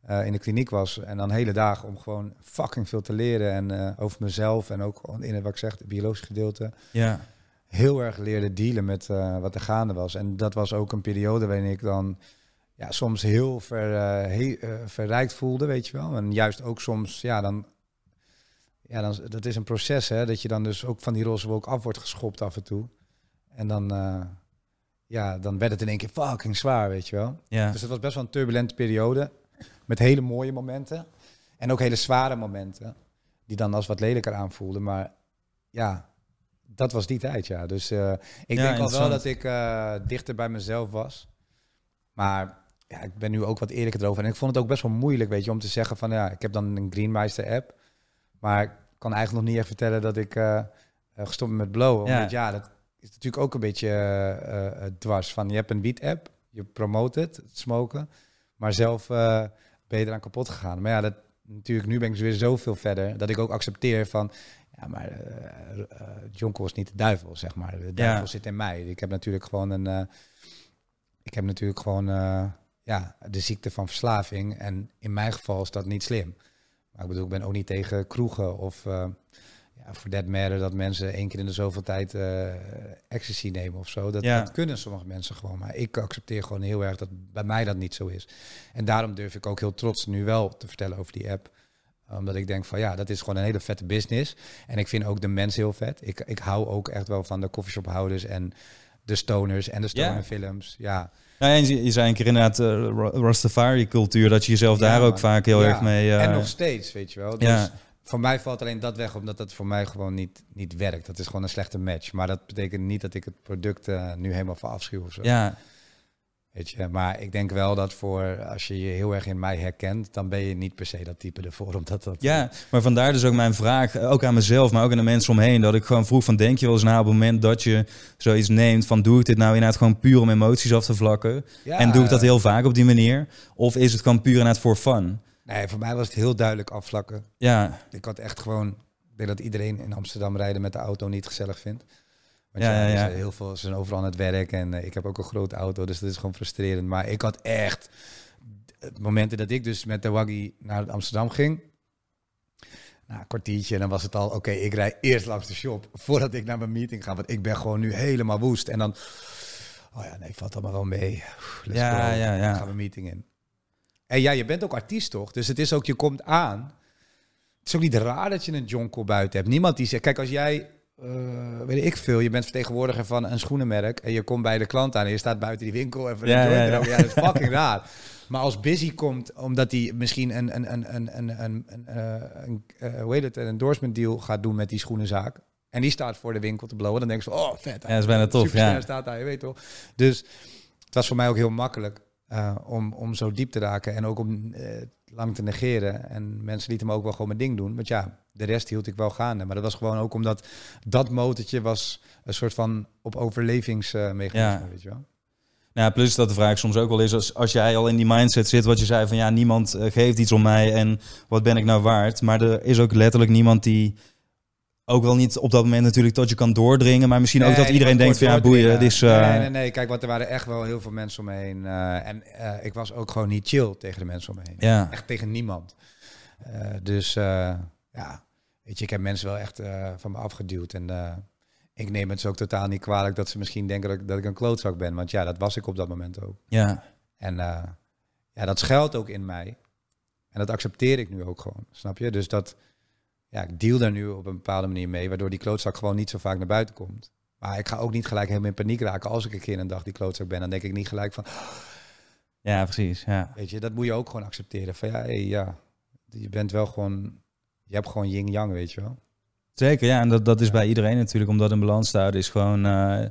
eh, in de kliniek was. En dan hele dagen om gewoon fucking veel te leren. En eh, over mezelf en ook in het, wat ik zeg, het biologische gedeelte. ja, Heel erg leerde dealen met wat er gaande was. En dat was ook een periode waarin ik dan ja, soms heel ver, he- verrijkt voelde, weet je wel. En juist ook soms, ja, dan... Ja, dan, dat is een proces, hè. Dat je dan dus ook van die roze wolk af wordt geschopt af en toe. En dan, ja, dan werd het in één keer fucking zwaar, weet je wel. ja. Dus het was best wel een turbulente periode. Met hele mooie momenten. En ook hele zware momenten. Die dan als wat lelijker aanvoelden. Maar ja, dat was die tijd, ja. Dus eh, ik Ja, denk al wel dat ik eh, dichter bij mezelf was. Maar ja, ik ben nu ook wat eerlijker erover. En ik vond het ook best wel moeilijk, weet je, om te zeggen van ja, ik heb dan een Greenmeister app. Maar ik kan eigenlijk nog niet echt vertellen dat ik eh, gestopt ben met blowen. Ja. Omdat ja, dat is natuurlijk ook een beetje eh, dwars. Van je hebt een wiet app, je promoot het, het smoken. Maar zelf ben je eraan kapot gegaan. Maar ja, dat, natuurlijk, nu ben ik dus weer zoveel verder dat ik ook accepteer van. Ja, maar eh, Jonko is niet de duivel, zeg maar. De duivel zit in mij. Ik heb natuurlijk gewoon een. ik heb natuurlijk gewoon ja, de ziekte van verslaving. En in mijn geval is dat niet slim. Maar ik bedoel, ik ben ook niet tegen kroegen of voor that matter dat mensen één keer in de zoveel tijd eh ecstasy nemen of zo. Dat, Ja. dat kunnen sommige mensen gewoon. Maar ik accepteer gewoon heel erg dat bij mij dat niet zo is. En daarom durf ik ook heel trots nu wel te vertellen over die app. Omdat ik denk van ja, dat is gewoon een hele vette business. En ik vind ook de mensen heel vet. Ik, ik hou ook echt wel van de coffeeshophouders en de stoners en de Ja. stonerfilms. Ja. Nou, en je, zei een keer inderdaad eh, Ra- Rastafari-cultuur, dat je jezelf Ja, daar ook vaak heel Ja. erg mee... eh, En nog steeds, weet je wel. Dus ja, voor mij valt alleen dat weg, omdat dat voor mij gewoon niet, niet werkt. Dat is gewoon een slechte match. Maar dat betekent niet dat ik het product eh, nu helemaal verafschuw of zo. ja, Weet je? Maar ik denk wel dat voor, als je je heel erg in mij herkent, dan ben je niet per se dat type ervoor. Omdat dat, ja, maar vandaar dus ook mijn vraag, eh, ook aan mezelf, maar ook aan de mensen omheen, dat ik gewoon vroeg van, denk je wel eens na op het moment dat je zoiets neemt van, doe ik dit nou inderdaad gewoon puur om emoties af te vlakken? Ja, En doe ik dat heel vaak op die manier? Of is het gewoon puur inderdaad voor fun? Nee, voor mij was het heel duidelijk afvlakken. Ja, Ik had echt gewoon, ik denk dat iedereen in Amsterdam rijden met de auto niet gezellig vindt. Want Ja, ja, heel veel, ze zijn overal aan het werk en eh, ik heb ook een grote auto, dus dat is gewoon frustrerend. Maar ik had echt, het momenten dat ik dus met de Waggy naar Amsterdam ging, nou, een kwartiertje en dan was het al, oké, ik rij eerst langs de shop voordat ik naar mijn meeting ga, want ik ben gewoon nu helemaal woest. En dan, Oh ja, nee, valt allemaal wel mee. Let's Ja, go. ja, ja. Dan gaan we een meeting in. En ja, je bent ook artiest toch? Dus het is ook, je komt aan. Het is ook niet raar dat je een jonkel buiten hebt. Niemand die zegt, kijk, als jij, eh, weet ik veel, je bent vertegenwoordiger van een schoenenmerk en je komt bij de klant aan en je staat buiten die winkel even Ja, een ja, dat is fucking raar. Maar als Busy komt, omdat hij misschien een, een, een, een, een, een, een, eh, een, eh, hoe heet het, een endorsement deal gaat doen met die schoenenzaak. En die staat voor de winkel te blowen. Dan denk je van, oh vet. Ja, dat is bijna tof, ja. staat daar, je weet toch. Dus het was voor mij ook heel makkelijk eh, om, om zo diep te raken. En ook om eh, lang te negeren. En mensen lieten me ook wel gewoon mijn ding doen. Want ja, de rest hield ik wel gaande. Maar dat was gewoon ook omdat dat motortje was een soort van op overlevingsmechanisme, Ja. weet je wel. Nou, plus dat de vraag soms ook wel is, als, als jij al in die mindset zit, wat je zei van ja, niemand eh, geeft iets om mij en wat ben ik nou waard. Maar er is ook letterlijk niemand die ook wel niet op dat moment natuurlijk tot je kan doordringen, maar misschien ook dat iedereen denkt van ja, boeien. Het is, eh, Nee, nee, nee. Kijk, want er waren echt wel heel veel mensen om me heen. eh, en eh, ik was ook gewoon niet chill tegen de mensen om me heen. Ja, Echt tegen niemand. Dus ja, weet je, ik heb mensen wel echt van me afgeduwd. En ik neem het ze ook totaal niet kwalijk dat ze misschien denken dat ik, dat ik een klootzak ben. Want ja, dat was ik op dat moment ook. ja, En ja, dat schuilt ook in mij. En dat accepteer ik nu ook gewoon, snap je? Dus dat, ja, ik deal daar nu op een bepaalde manier mee, waardoor die klootzak gewoon niet zo vaak naar buiten komt. Maar ik ga ook niet gelijk helemaal in paniek raken als ik een keer een dag die klootzak ben. Dan denk ik niet gelijk van, ja, precies. Ja. weet je, dat moet je ook gewoon accepteren. Van ja, hey, ja, je bent wel gewoon, je hebt gewoon yin-yang, weet je wel. Zeker, ja. En dat, dat is Ja. bij iedereen natuurlijk, omdat een balans staat is gewoon eh, eh,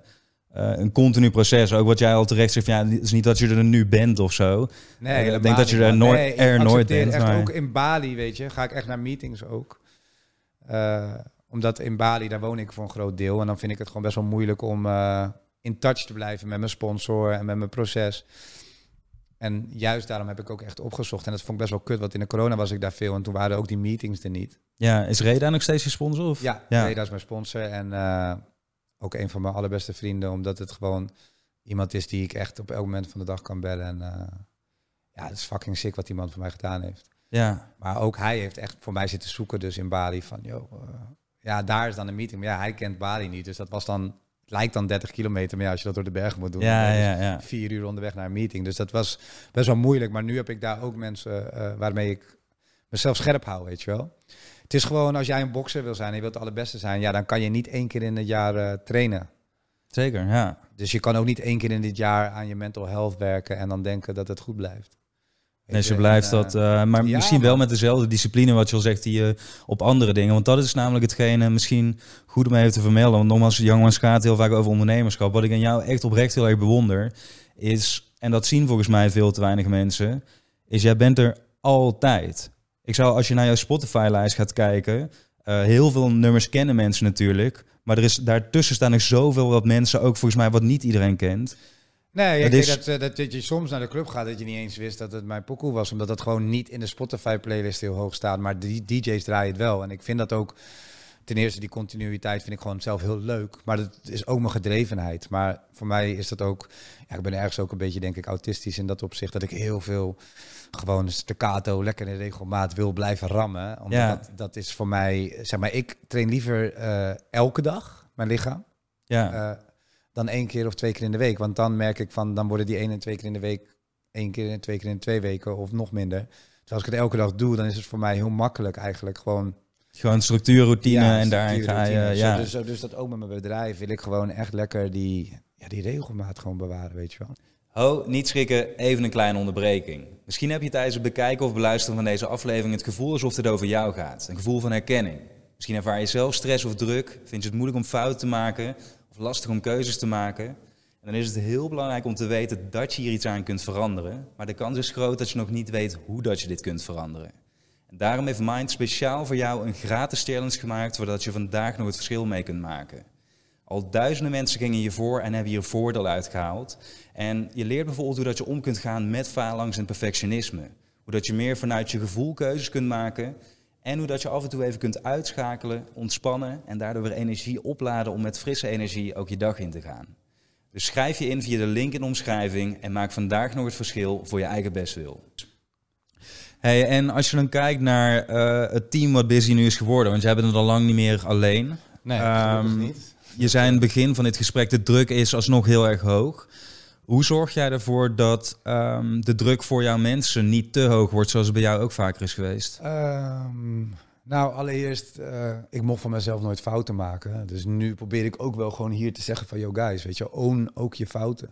een continu proces. Ook wat jij al terecht zegt, van, ja, het is niet dat je er nu bent of zo. Nee, ik helemaal denk dat je er nooit- Nee, ik er nooit bent, Echt maar- ook in Bali, weet je, ga ik echt naar meetings ook. Eh, omdat in Bali, daar woon ik voor een groot deel. En dan vind ik het gewoon best wel moeilijk om eh, in touch te blijven met mijn sponsor en met mijn proces. En juist daarom heb ik ook echt opgezocht. En dat vond ik best wel kut, want in de corona was ik daar veel. En toen waren ook die meetings er niet. Ja, is Reda nog steeds je sponsor? Of? Ja, Ja. Reda is mijn sponsor. En eh, ook een van mijn allerbeste vrienden. Omdat het gewoon iemand is die ik echt op elk moment van de dag kan bellen. En ja, het is fucking sick wat die man voor mij gedaan heeft. Ja, Maar ook hij heeft echt voor mij zitten zoeken dus in Bali van, joh, eh, ja, daar is dan een meeting. Maar ja, hij kent Bali niet, dus dat was dan, het lijkt dan 30 kilometer, maar ja, als je dat door de bergen moet doen, ja, ja, ja. dus vier uur onderweg naar een meeting. Dus dat was best wel moeilijk, maar nu heb ik daar ook mensen eh, waarmee ik mezelf scherp hou, weet je wel. Het is gewoon, als jij een bokser wil zijn en je wilt de allerbeste zijn, ja, dan kan je niet één keer in het jaar eh, trainen. Zeker, ja. Dus je kan ook niet één keer in dit jaar aan je mental health werken en dan denken dat het goed blijft. Nee, ze blijft en, eh, dat. eh, maar ja, misschien wel met dezelfde discipline wat je al zegt, die je op andere dingen. Want dat is namelijk hetgene misschien goed om even te vermelden. Want nogmaals, Youngmans gaat heel vaak over ondernemerschap. Wat ik aan jou echt oprecht heel erg bewonder, is, en dat zien volgens mij veel te weinig mensen, is jij bent er altijd. Ik zou, als je naar jouw Spotify-lijst gaat kijken, eh, heel veel nummers kennen mensen natuurlijk. Maar er is, daartussen staan nog zoveel wat mensen, ook volgens mij wat niet iedereen kent. Nee, ik Het denk is- dat, eh, dat, dat je soms naar de club gaat dat je niet eens wist dat het mijn pokoe was. Omdat dat gewoon niet in de Spotify-playlist heel hoog staat. Maar die DJ's draaien het wel. En ik vind dat ook, ten eerste die continuïteit vind ik gewoon zelf heel leuk. Maar dat is ook mijn gedrevenheid. Maar voor mij is dat ook, ja, ik ben ergens ook een beetje denk ik autistisch in dat opzicht. Dat ik heel veel gewoon staccato, lekker in regelmaat wil blijven rammen. Omdat Ja. dat, dat is voor mij, zeg maar, ik train liever eh, elke dag mijn lichaam Ja, eh, dan één keer of twee keer in de week. Want dan merk ik van, dan worden die één en twee keer in de week, één keer en twee keer in twee weken of nog minder. Dus als ik het elke dag doe, dan is het voor mij heel makkelijk eigenlijk gewoon. gewoon structuur, routine Ja, en daarin ga je... Zo, Ja. dus, zo- dus dat ook met mijn bedrijf wil ik gewoon echt lekker die, ja, die regelmaat gewoon bewaren, weet je wel. Ho, niet schrikken, even een kleine onderbreking. Misschien heb je tijdens het bekijken of beluisteren van deze aflevering het gevoel alsof het over jou gaat. Een gevoel van herkenning. Misschien ervaar je zelf stress of druk, vind je het moeilijk om fouten te maken lastig om keuzes te maken. En dan is het heel belangrijk om te weten dat je hier iets aan kunt veranderen. Maar de kans is groot dat je nog niet weet hoe dat je dit kunt veranderen. En daarom heeft Mind speciaal voor jou een gratis challenge gemaakt, zodat je vandaag nog het verschil mee kunt maken. Al duizenden mensen gingen hiervoor en hebben hier voordeel uitgehaald. En je leert bijvoorbeeld hoe dat je om kunt gaan met faalangst en perfectionisme. Hoe dat je meer vanuit je gevoel keuzes kunt maken. En hoe dat je af en toe even kunt uitschakelen, ontspannen en daardoor weer energie opladen om met frisse energie ook je dag in te gaan. Dus schrijf je in via de link in de omschrijving en maak vandaag nog het verschil voor je eigen bestwil. Hey, en als je dan kijkt naar eh, het team wat Busy nu is geworden, want jij bent het al lang niet meer alleen. Nee, gelukkig niet. je zei in het begin van dit gesprek, de druk is alsnog heel erg hoog. Hoe zorg jij ervoor dat ehm, de druk voor jouw mensen niet te hoog wordt, zoals het bij jou ook vaker is geweest? Ehm, nou, allereerst, eh, ik mocht van mezelf nooit fouten maken. Dus nu probeer ik ook wel gewoon hier te zeggen van, yo guys, weet je, own ook je fouten.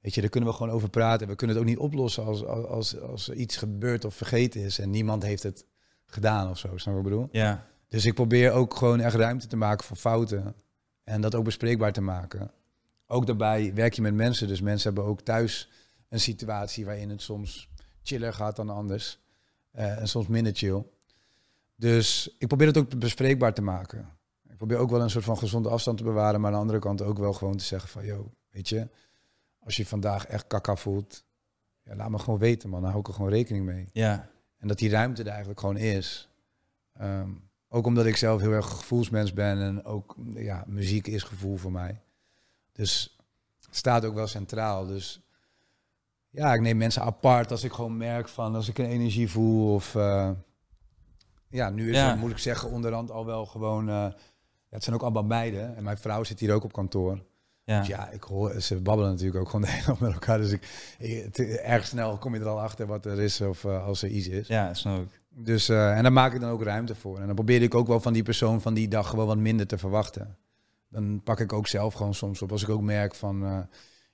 Weet je, daar kunnen we gewoon over praten. We kunnen het ook niet oplossen als, als, als er iets gebeurt of vergeten is en niemand heeft het gedaan of zo, snap je wat ik bedoel? Ja, Dus ik probeer ook gewoon echt ruimte te maken voor fouten. En dat ook bespreekbaar te maken. Ook daarbij werk je met mensen. Dus mensen hebben ook thuis een situatie waarin het soms chiller gaat dan anders. Eh, en soms minder chill. Dus ik probeer het ook bespreekbaar te maken. Ik probeer ook wel een soort van gezonde afstand te bewaren. Maar aan de andere kant ook wel gewoon te zeggen van... Yo, weet je, als je vandaag echt kakka voelt... Ja, laat me gewoon weten, man. Dan hou ik er gewoon rekening mee. ja, En dat die ruimte er eigenlijk gewoon is. Ehm, ook omdat ik zelf heel erg gevoelsmens ben en ook ja, muziek is gevoel voor mij. Dus het staat ook wel centraal. Dus ja, ik neem mensen apart als ik gewoon merk van als ik een energie voel of uh, ja, nu is Ja. het moet ik zeggen onderhand al wel gewoon. Uh, ja, het zijn ook allemaal meiden en mijn vrouw zit hier ook op kantoor. ja. Dus ja, ik hoor, ze babbelen natuurlijk ook gewoon de hele dag met elkaar. Dus ik, erg snel kom je er al achter wat er is of uh, als er iets is. Ja, snap ik. Dus, en daar maak ik dan ook ruimte voor. En dan probeer ik ook wel van die persoon van die dag gewoon wat minder te verwachten. Dan pak ik ook zelf gewoon soms op. Als ik ook merk van, uh,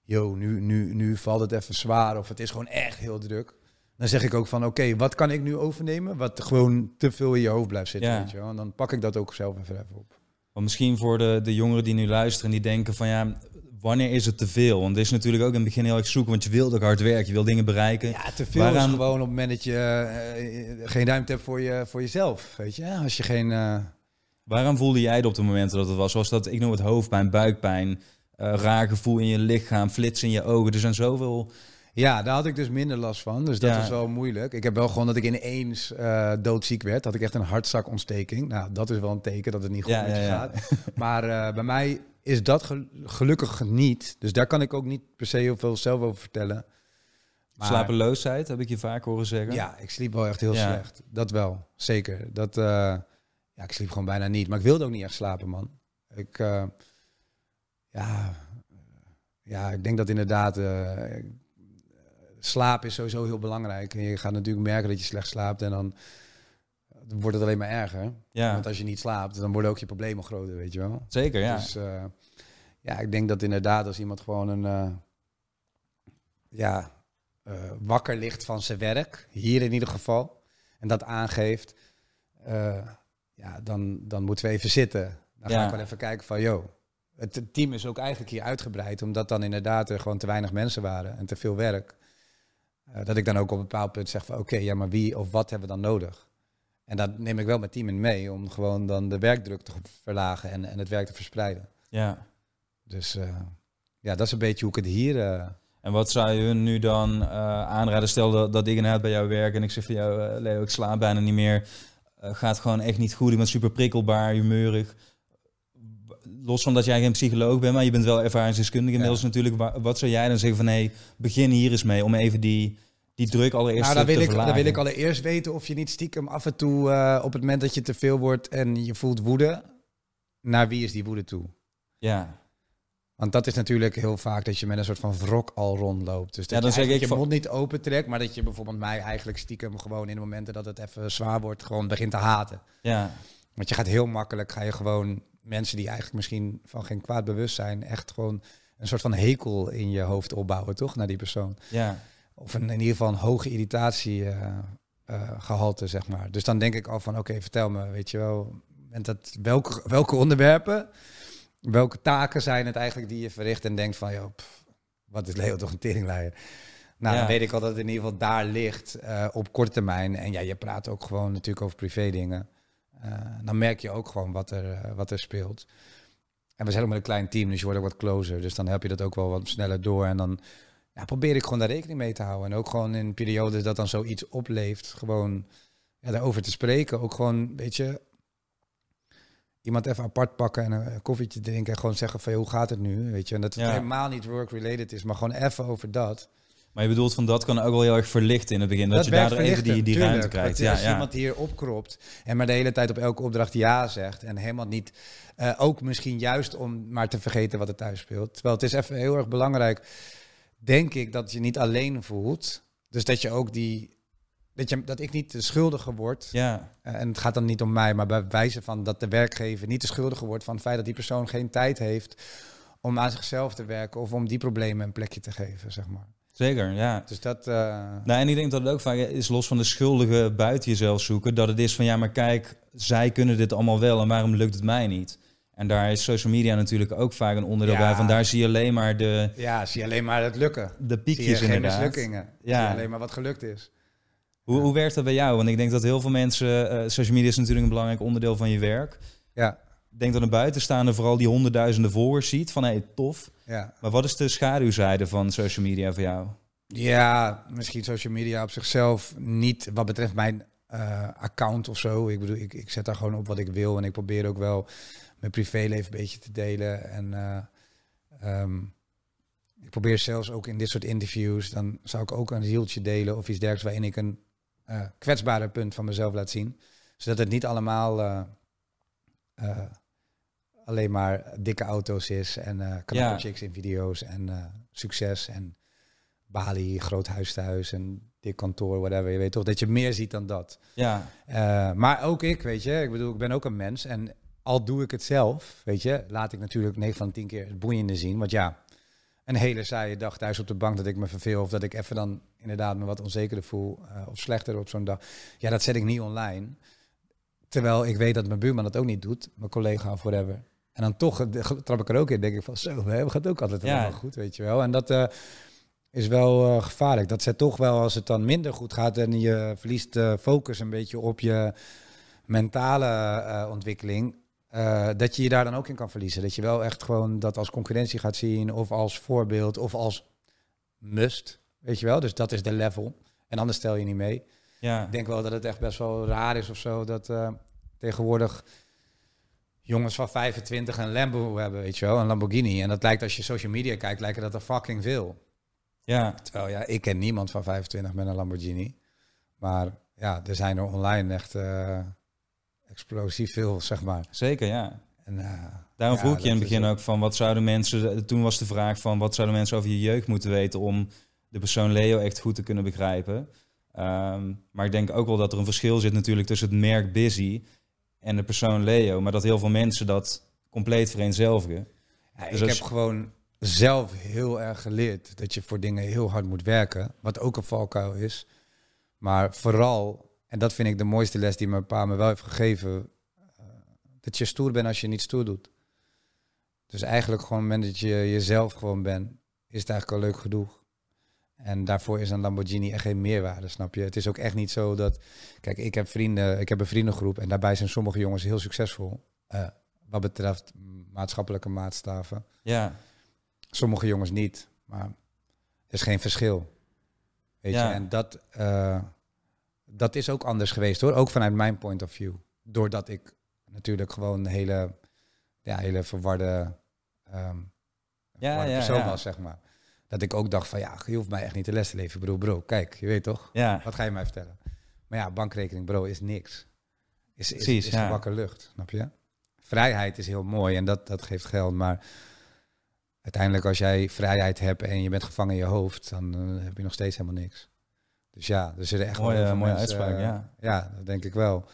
yo, nu, nu, nu valt het even zwaar of het is gewoon echt heel druk. Dan zeg ik ook van, oké, okay, wat kan ik nu overnemen? Wat gewoon te veel in je hoofd blijft zitten, Ja. weet je wel. En dan pak ik dat ook zelf even, even op. Want misschien voor de, de jongeren die nu luisteren, die denken van ja, wanneer is het te veel? Want het is natuurlijk ook in het begin heel erg zoeken, want je wilt ook hard werken, je wil dingen bereiken. Ja, te veel Waaraan- is gewoon op het moment dat je eh, geen ruimte hebt voor, je, voor jezelf, weet je. Als je geen... eh, Waaraan voelde jij het op de momenten dat het was? Was dat, ik noem het hoofdpijn, buikpijn, eh, raar gevoel in je lichaam, flitsen in je ogen. Er zijn zoveel... Ja, daar had ik dus minder last van. Dus dat Ja. is wel moeilijk. Ik heb wel gewoon dat ik ineens eh, doodziek werd. Had ik echt een hartzakontsteking. Nou, dat is wel een teken dat het niet goed Ja, met je ja, gaat. Maar eh, bij mij is dat gel- gelukkig niet. Dus daar kan ik ook niet per se heel veel zelf over vertellen. Maar- Slapeloosheid, heb ik je vaak horen zeggen. Ja, ik sliep wel echt heel slecht. Dat wel, zeker. Dat, ja, ik sliep gewoon bijna niet. Maar ik wilde ook niet echt slapen, man. Ik, eh, ja, ja, ik denk dat inderdaad... eh, slaap is sowieso heel belangrijk. En je gaat natuurlijk merken dat je slecht slaapt en dan wordt het alleen maar erger. Ja, Want als je niet slaapt, dan worden ook je problemen groter, weet je wel. zeker, ja. Dus eh, ja, ik denk dat inderdaad als iemand gewoon een ja, wakker ligt van zijn werk, hier in ieder geval, en dat aangeeft, ja, dan, dan moeten we even zitten. Dan ga Ja. ik wel even kijken van, joh, het team is ook eigenlijk hier uitgebreid, omdat dan inderdaad er gewoon te weinig mensen waren en te veel werk. Eh, dat ik dan ook op een bepaald punt zeg van, oké, ja, maar wie of wat hebben we dan nodig? En dat neem ik wel mijn team in mee, om gewoon dan de werkdruk te verlagen en, en het werk te verspreiden. ja. Dus eh, ja, dat is een beetje hoe ik het hier... eh, En wat zou je hun nu dan aanraden? Stel dat, dat ik inderdaad bij jou werk en ik zeg van jou, eh, Leo, ik slaap bijna niet meer. Eh, gaat gewoon echt niet goed. Je bent super prikkelbaar, humeurig. Los van dat jij geen psycholoog bent, maar je bent wel ervaringsdeskundige inmiddels natuurlijk. Wa- Wat zou jij dan zeggen van, hé, begin hier eens mee om even die, die druk allereerst nou, dan te wil, ik, verlagen? dan wil ik allereerst weten of je niet stiekem af en toe... eh, op het moment dat je te veel wordt en je voelt woede... naar wie is die woede toe? Ja, Want dat is natuurlijk heel vaak dat je met een soort van wrok al rondloopt. Dus dat Ja, dan je zeg ik je van- mond niet opentrekt... maar dat je bijvoorbeeld mij eigenlijk stiekem gewoon in de momenten dat het even zwaar wordt... gewoon begint te haten. ja, Want je gaat heel makkelijk, ga je gewoon mensen die eigenlijk misschien van geen kwaad bewust zijn... echt gewoon een soort van hekel in je hoofd opbouwen, toch? Naar die persoon. ja, Of een, in ieder geval een hoge irritatie eh, eh, gehalte, zeg maar. Dus dan denk ik al van, oké, vertel me, weet je wel, en dat, welke, welke onderwerpen, welke taken zijn het eigenlijk die je verricht en denkt van, joh, pff, wat is Leo toch een teringleier? Nou, Ja. dan weet ik al dat het in ieder geval daar ligt eh, op korte termijn. En ja, je praat ook gewoon natuurlijk over privé dingen. Eh, dan merk je ook gewoon wat er, eh, wat er speelt. En we zijn ook met een klein team, dus je wordt ook wat closer. Dus dan heb je dat ook wel wat sneller door. En dan ja, probeer ik gewoon daar rekening mee te houden. En ook gewoon in periodes dat dan zoiets opleeft, gewoon ja, daarover te spreken. Ook gewoon, weet je, iemand even apart pakken en een koffietje drinken. En gewoon zeggen van, hoe gaat het nu? Weet je, en dat het Ja. helemaal niet work-related is, maar gewoon even over dat. Maar je bedoelt van dat kan ook wel heel erg verlichten in het begin. Dat, je daardoor even die, die ruimte krijgt. Ja, als ja. iemand hier opkropt en maar de hele tijd op elke opdracht ja zegt en helemaal niet, eh, ook misschien juist om maar te vergeten wat er thuis speelt. Terwijl het is even heel erg belangrijk, denk ik, dat je niet alleen voelt. Dus dat je ook die, dat, je, dat ik niet de schuldige word. ja. Eh, en het gaat dan niet om mij, maar bij wijze van dat de werkgever niet de schuldige wordt van het feit dat die persoon geen tijd heeft om aan zichzelf te werken of om die problemen een plekje te geven, zeg maar. zeker. Ja. Dus dat. eh, Nou, en ik denk dat het ook vaak is los van de schuldige buiten jezelf zoeken. Dat het is van ja, maar kijk, zij kunnen dit allemaal wel en waarom lukt het mij niet? En daar is social media natuurlijk ook vaak een onderdeel Ja. bij. Van daar zie je alleen maar de, ja, zie je alleen maar het lukken. de Zie je piekjes geen inderdaad. mislukkingen. Ja. Zie je alleen maar wat gelukt is. Hoe, hoe werkt dat bij jou? Want ik denk dat heel veel mensen, eh, social media is natuurlijk een belangrijk onderdeel van je werk. Ja, Ik denk dat een buitenstaander vooral die honderdduizenden volgers ziet van hé, hey, tof. ja. Maar wat is de schaduwzijde van social media voor jou? Ja, misschien social media op zichzelf niet wat betreft mijn eh, account of zo. Ik bedoel, ik, ik zet daar gewoon op wat ik wil en ik probeer ook wel mijn privéleven een beetje te delen. En eh, ehm, ik probeer zelfs ook in dit soort interviews, dan zou ik ook een hieltje delen of iets dergelijks waarin ik een eh kwetsbare punt van mezelf laat zien. Zodat het niet allemaal eh, eh, alleen maar dikke auto's is en knappe Ja. chicks in video's en succes en Bali, groot huis thuis en dik kantoor, whatever. Je weet toch dat je meer ziet dan dat. Ja, maar ook ik, weet je, ik bedoel, ik ben ook een mens en al doe ik het zelf, weet je, laat ik natuurlijk 9 van de 10 keer het boeiende zien. Want ja, een hele saaie dag thuis op de bank dat ik me verveel of dat ik even dan inderdaad me wat onzekerder voel eh, of slechter op zo'n dag. Ja, dat zet ik niet online. Terwijl ik weet dat mijn buurman dat ook niet doet, mijn collega of whatever. En dan toch eh, trap ik er ook in, denk ik van zo, hè, we gaat ook altijd Ja. goed, weet je wel. En dat eh, is wel gevaarlijk. Dat zet toch wel, als het dan minder goed gaat en je verliest de focus een beetje op je mentale ontwikkeling, eh, dat je je daar dan ook in kan verliezen. Dat je wel echt gewoon dat als concurrentie gaat zien of als voorbeeld of als must, weet je wel. Dus dat is de level. En anders stel je niet mee. ja. Ik denk wel dat het echt best wel raar is of zo dat eh, tegenwoordig jongens van 25 een Lambo hebben, weet je wel, een Lamborghini. En dat lijkt als je social media kijkt, lijkt dat er fucking veel. ja. Terwijl ja, ik ken niemand van 25 met een Lamborghini. Maar ja, er zijn er online echt eh, explosief veel, zeg maar. Zeker, ja. En, eh, Daarom ja, vroeg je in het begin ook van wat zouden mensen. Toen was de vraag van wat zouden mensen over je jeugd moeten weten om de persoon Leo echt goed te kunnen begrijpen. Ehm, maar ik denk ook wel dat er een verschil zit natuurlijk tussen het merk Busy en de persoon Leo. Maar dat heel veel mensen dat compleet vereenzelvigen. Ja, Dus ik als- heb gewoon zelf heel erg geleerd dat je voor dingen heel hard moet werken. Wat ook een valkuil is. Maar vooral, en dat vind ik de mooiste les die mijn pa me wel heeft gegeven. eh, dat je stoer bent als je niet stoer doet. Dus eigenlijk gewoon het moment dat je jezelf gewoon bent, is het eigenlijk al leuk genoeg. En daarvoor is een Lamborghini echt geen meerwaarde, snap je? Het is ook echt niet zo dat... Kijk, ik heb vrienden, ik heb een vriendengroep en daarbij zijn sommige jongens heel succesvol. eh, wat betreft maatschappelijke maatstaven. Ja, Sommige jongens niet, maar er is geen verschil. Weet Ja. je, en dat, eh, dat is ook anders geweest hoor, ook vanuit mijn point of view. Doordat ik natuurlijk gewoon een hele, ja, hele verwarde, ehm Ja, verwarde ja, persoon ja. was, zeg maar. Dat ik ook dacht van ja, je hoeft mij echt niet de les te leven, bro. Bro, kijk, je weet toch? Wat ga je mij vertellen? Maar ja, bankrekening, bro, is niks. Is, is, Precies, is ja. gebakken lucht, snap je? Vrijheid is heel mooi en dat, dat geeft geld, maar uiteindelijk als jij vrijheid hebt en je bent gevangen in je hoofd, dan eh, heb je nog steeds helemaal niks. Dus ja, er zitten echt mooie, mooie mensen, uitspraak. eh, ja. ja, dat denk ik wel.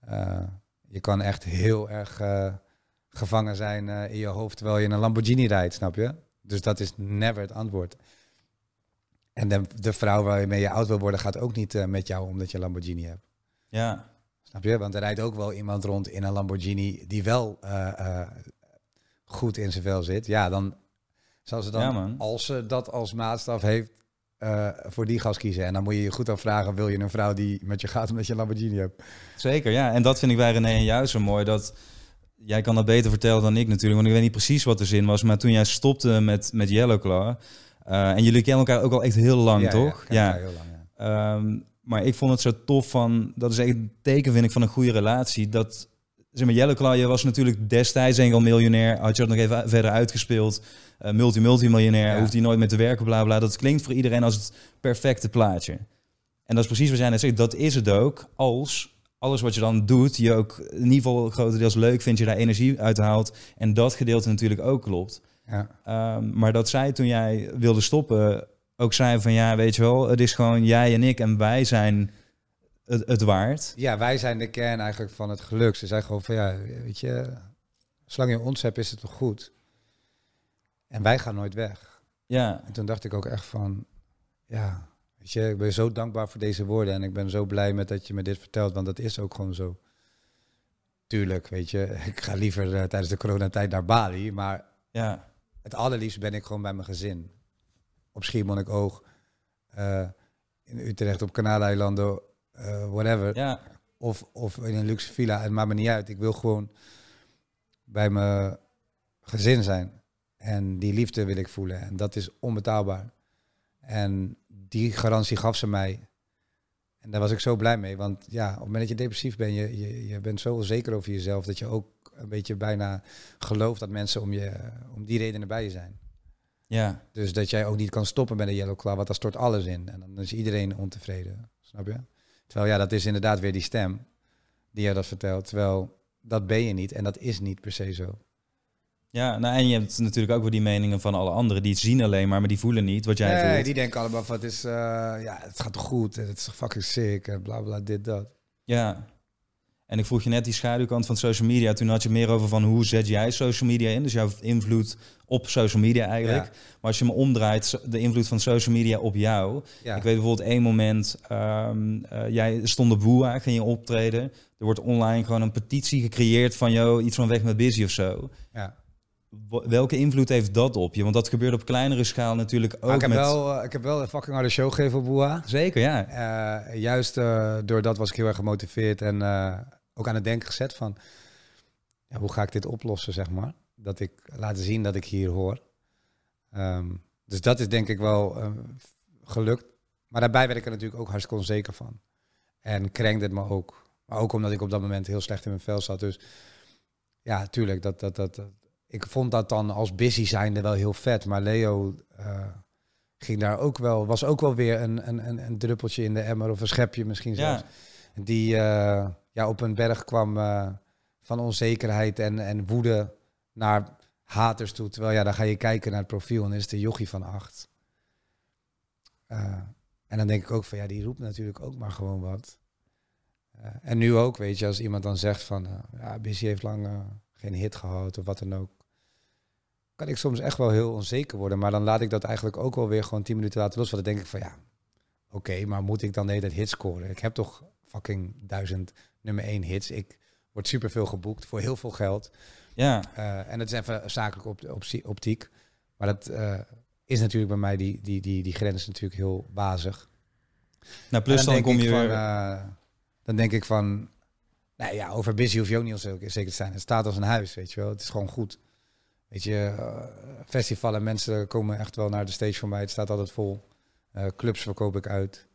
Eh, je kan echt heel erg eh, gevangen zijn in je hoofd terwijl je in een Lamborghini rijdt, snap je? Dus dat is never het antwoord. En de, de vrouw waarmee je oud wil worden gaat ook niet met jou omdat je een Lamborghini hebt. ja, Snap je? Want er rijdt ook wel iemand rond in een Lamborghini die wel goed in zijn vel zit. Ja, dan zal ze dan, Ja, als ze dat als maatstaf heeft, eh, voor die gas kiezen. En dan moet je je goed afvragen, wil je een vrouw die met je gaat omdat je een Lamborghini hebt? Zeker, ja. En dat vind ik bij René en jou zo mooi. Dat, jij kan dat beter vertellen dan ik natuurlijk. Want ik weet niet precies wat de zin was. Maar toen jij stopte met, met Yellowclaw... eh, en jullie kennen elkaar ook al echt heel lang, Ja, toch? Ja, elkaar heel lang, ja. Ehm, maar ik vond het zo tof van... Dat is echt een teken, vind ik, van een goede relatie. Dat zeg maar, Jelle Claw, je was natuurlijk destijds al miljonair. Had je dat nog even verder uitgespeeld. Uh, multi multimiljonair, Ja. hoeft hij nooit meer te werken, bla bla. Dat klinkt voor iedereen als het perfecte plaatje. En dat is precies wat jij net zegt. Dat is het ook als alles wat je dan doet, je ook in ieder geval grotendeels leuk vindt, je daar energie uit haalt. En dat gedeelte natuurlijk ook klopt. Ja. Ehm, maar dat zij toen jij wilde stoppen, ook zei van ja, weet je wel, het is gewoon jij en ik en wij zijn het, het waard. ja, wij zijn de kern eigenlijk van het geluk. Ze zeggen gewoon van ja, weet je, zolang je ons hebt is het toch goed. En wij gaan nooit weg. Ja, En toen dacht ik ook echt van, ja, weet je, ik ben zo dankbaar voor deze woorden en ik ben zo blij met dat je me dit vertelt, want dat is ook gewoon zo. Tuurlijk, weet je, ik ga liever eh, tijdens de coronatijd naar Bali, maar ja, het allerliefst ben ik gewoon bij mijn gezin. Op Schiermonnikoog, eh in Utrecht, op Kanaaleilanden, eh whatever. ja, Of, of in een luxe villa, het maakt me niet uit. Ik wil gewoon bij mijn gezin zijn. En die liefde wil ik voelen. En dat is onbetaalbaar. En die garantie gaf ze mij. En daar was ik zo blij mee. Want ja, op het moment dat je depressief bent, je, je, je bent zo onzeker over jezelf dat je ook een beetje bijna gelooft dat mensen om, je, om die redenen bij je zijn. ja. Dus dat jij ook niet kan stoppen met een yellow claw, want daar stort alles in. En dan is iedereen ontevreden. Snap je? Terwijl ja, dat is inderdaad weer die stem die je dat vertelt. Terwijl dat ben je niet en dat is niet per se zo. Ja, nou, en je hebt natuurlijk ook weer die meningen van alle anderen. Die zien alleen maar, maar die voelen niet wat jij Nee, voelt. die denken allemaal van het is, eh, ja, het gaat goed en het is fucking sick en bla bla dit dat. Ja. En ik vroeg je net die schaduwkant van social media. Toen had je meer over van hoe zet jij social media in. Dus jouw invloed op social media eigenlijk. Ja. Maar als je me omdraait, de invloed van social media op jou. Ja, Ik weet bijvoorbeeld één moment, ehm, eh, jij stond op Boa, ging je optreden. Er wordt online gewoon een petitie gecreëerd van, jou iets van weg met busy of zo. ja. Welke invloed heeft dat op je? Want dat gebeurt op kleinere schaal natuurlijk ook Maar ik, heb met... wel, eh, ik heb wel een fucking harde show gegeven op Boa. Zeker, ja. Eh, juist door dat was ik heel erg gemotiveerd en ook aan het denken gezet van ja, hoe ga ik dit oplossen, zeg maar. Dat ik laten zien dat ik hier hoor. Ehm, dus dat is denk ik wel eh, gelukt. Maar daarbij werd ik er natuurlijk ook hartstikke onzeker van. En krenkte het me ook. Maar ook omdat ik op dat moment heel slecht in mijn vel zat. Dus ja, tuurlijk, dat, dat, dat, dat- ik vond dat dan als busy zijnde wel heel vet. Maar Leo eh, ging daar ook wel, was ook wel weer een, een, een, druppeltje in de emmer of een schepje misschien zelfs. Ja, Die eh, ja, op een berg kwam eh, van onzekerheid en, en woede naar haters toe. Terwijl ja, dan ga je kijken naar het profiel en dan is het een jochie van acht. Eh, en dan denk ik ook van ja, die roept natuurlijk ook maar gewoon wat. Eh, en nu ook, weet je, als iemand dan zegt van ja, Busy heeft lang geen hit gehad of wat dan ook. Kan ik soms echt wel heel onzeker worden. Maar dan laat ik dat eigenlijk ook wel weer gewoon tien minuten laten los. Want dan denk ik van ja, oké, maar moet ik dan de hele hits scoren? Ik heb toch fucking duizend nummer één hits. Ik word superveel geboekt voor heel veel geld. ja. Eh, en dat is even zakelijk op, op, optiek. Maar dat eh, is natuurlijk bij mij die, die, die, die grens natuurlijk heel wazig. Nou, plus dan, denk kom ik je van, weer... eh, dan denk ik van, nou ja, over busy hoef je ook niet zeker te zijn. Het staat als een huis, weet je wel. Het is gewoon goed. Weet je, festivalen, mensen komen echt wel naar de stage voor mij. Het staat altijd vol. Clubs verkoop ik uit.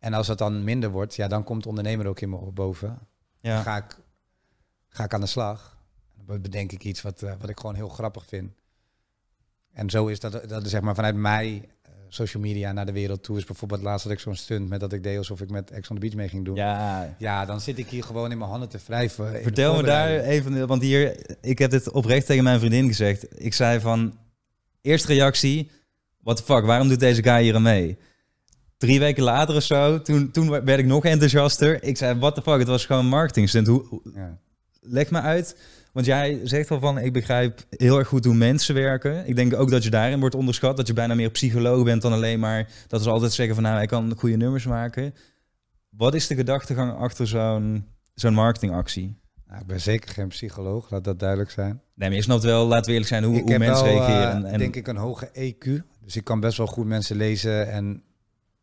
En als het dan minder wordt, ja, dan komt de ondernemer ook in me op boven. Dan ja. ga ik, ga ik aan de slag. Dan bedenk ik iets wat, eh, wat ik gewoon heel grappig vind. En zo is dat, dat is zeg maar vanuit mij eh, social media naar de wereld toe. Is bijvoorbeeld laatst had ik zo'n stunt met dat ik deed alsof ik met Ex on the Beach mee ging doen. Ja, ja, dan zit ik hier gewoon in mijn handen te wrijven. Vertel me daar even, want hier, ik heb dit oprecht tegen mijn vriendin gezegd. Ik zei van, eerste reactie, what the fuck, waarom doet deze guy hier aan mee? Drie weken later of zo, toen, toen werd ik nog enthousiaster. Ik zei, what the fuck, het was gewoon marketing stunt. Hoe, hoe- Ja. leg me uit, want jij zegt al van, ik begrijp heel erg goed hoe mensen werken. Ik denk ook dat je daarin wordt onderschat, dat je bijna meer psycholoog bent dan alleen maar dat ze altijd zeggen van, nou, ik kan goede nummers maken. Wat is de gedachtegang achter zo'n zo'n marketingactie? Nou, ik ben zeker geen psycholoog, laat dat duidelijk zijn. Nee, maar je snapt wel, laten we eerlijk zijn, hoe, ik hoe mensen wel, eh, reageren. En, denk ik, een hoge EQ. Dus ik kan best wel goed mensen lezen en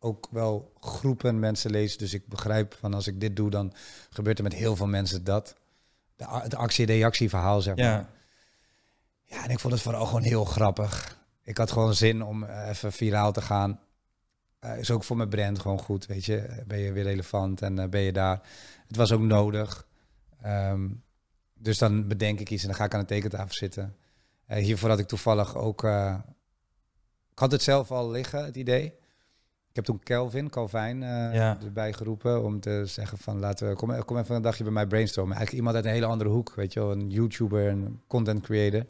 ook wel groepen mensen lezen. Dus ik begrijp van als ik dit doe, dan gebeurt er met heel veel mensen dat. De, het actie-reactie-verhaal, zeg maar. ja, Ja, en ik vond het vooral gewoon heel grappig. Ik had gewoon zin om eh, even viraal te gaan. Eh, is ook voor mijn brand gewoon goed, weet je. Ben je weer relevant en eh, ben je daar. Het was ook nodig. Ehm, dus dan bedenk ik iets en dan ga ik aan de tekentafel zitten. Eh, hiervoor had ik toevallig ook... ik had het zelf al liggen, het idee. Ik heb toen Kelvin, Calvin, eh, Ja. erbij geroepen om te zeggen van laten we... Kom, kom even een dagje bij mij brainstormen. Eigenlijk iemand uit een hele andere hoek, weet je wel. Een YouTuber, een content creator.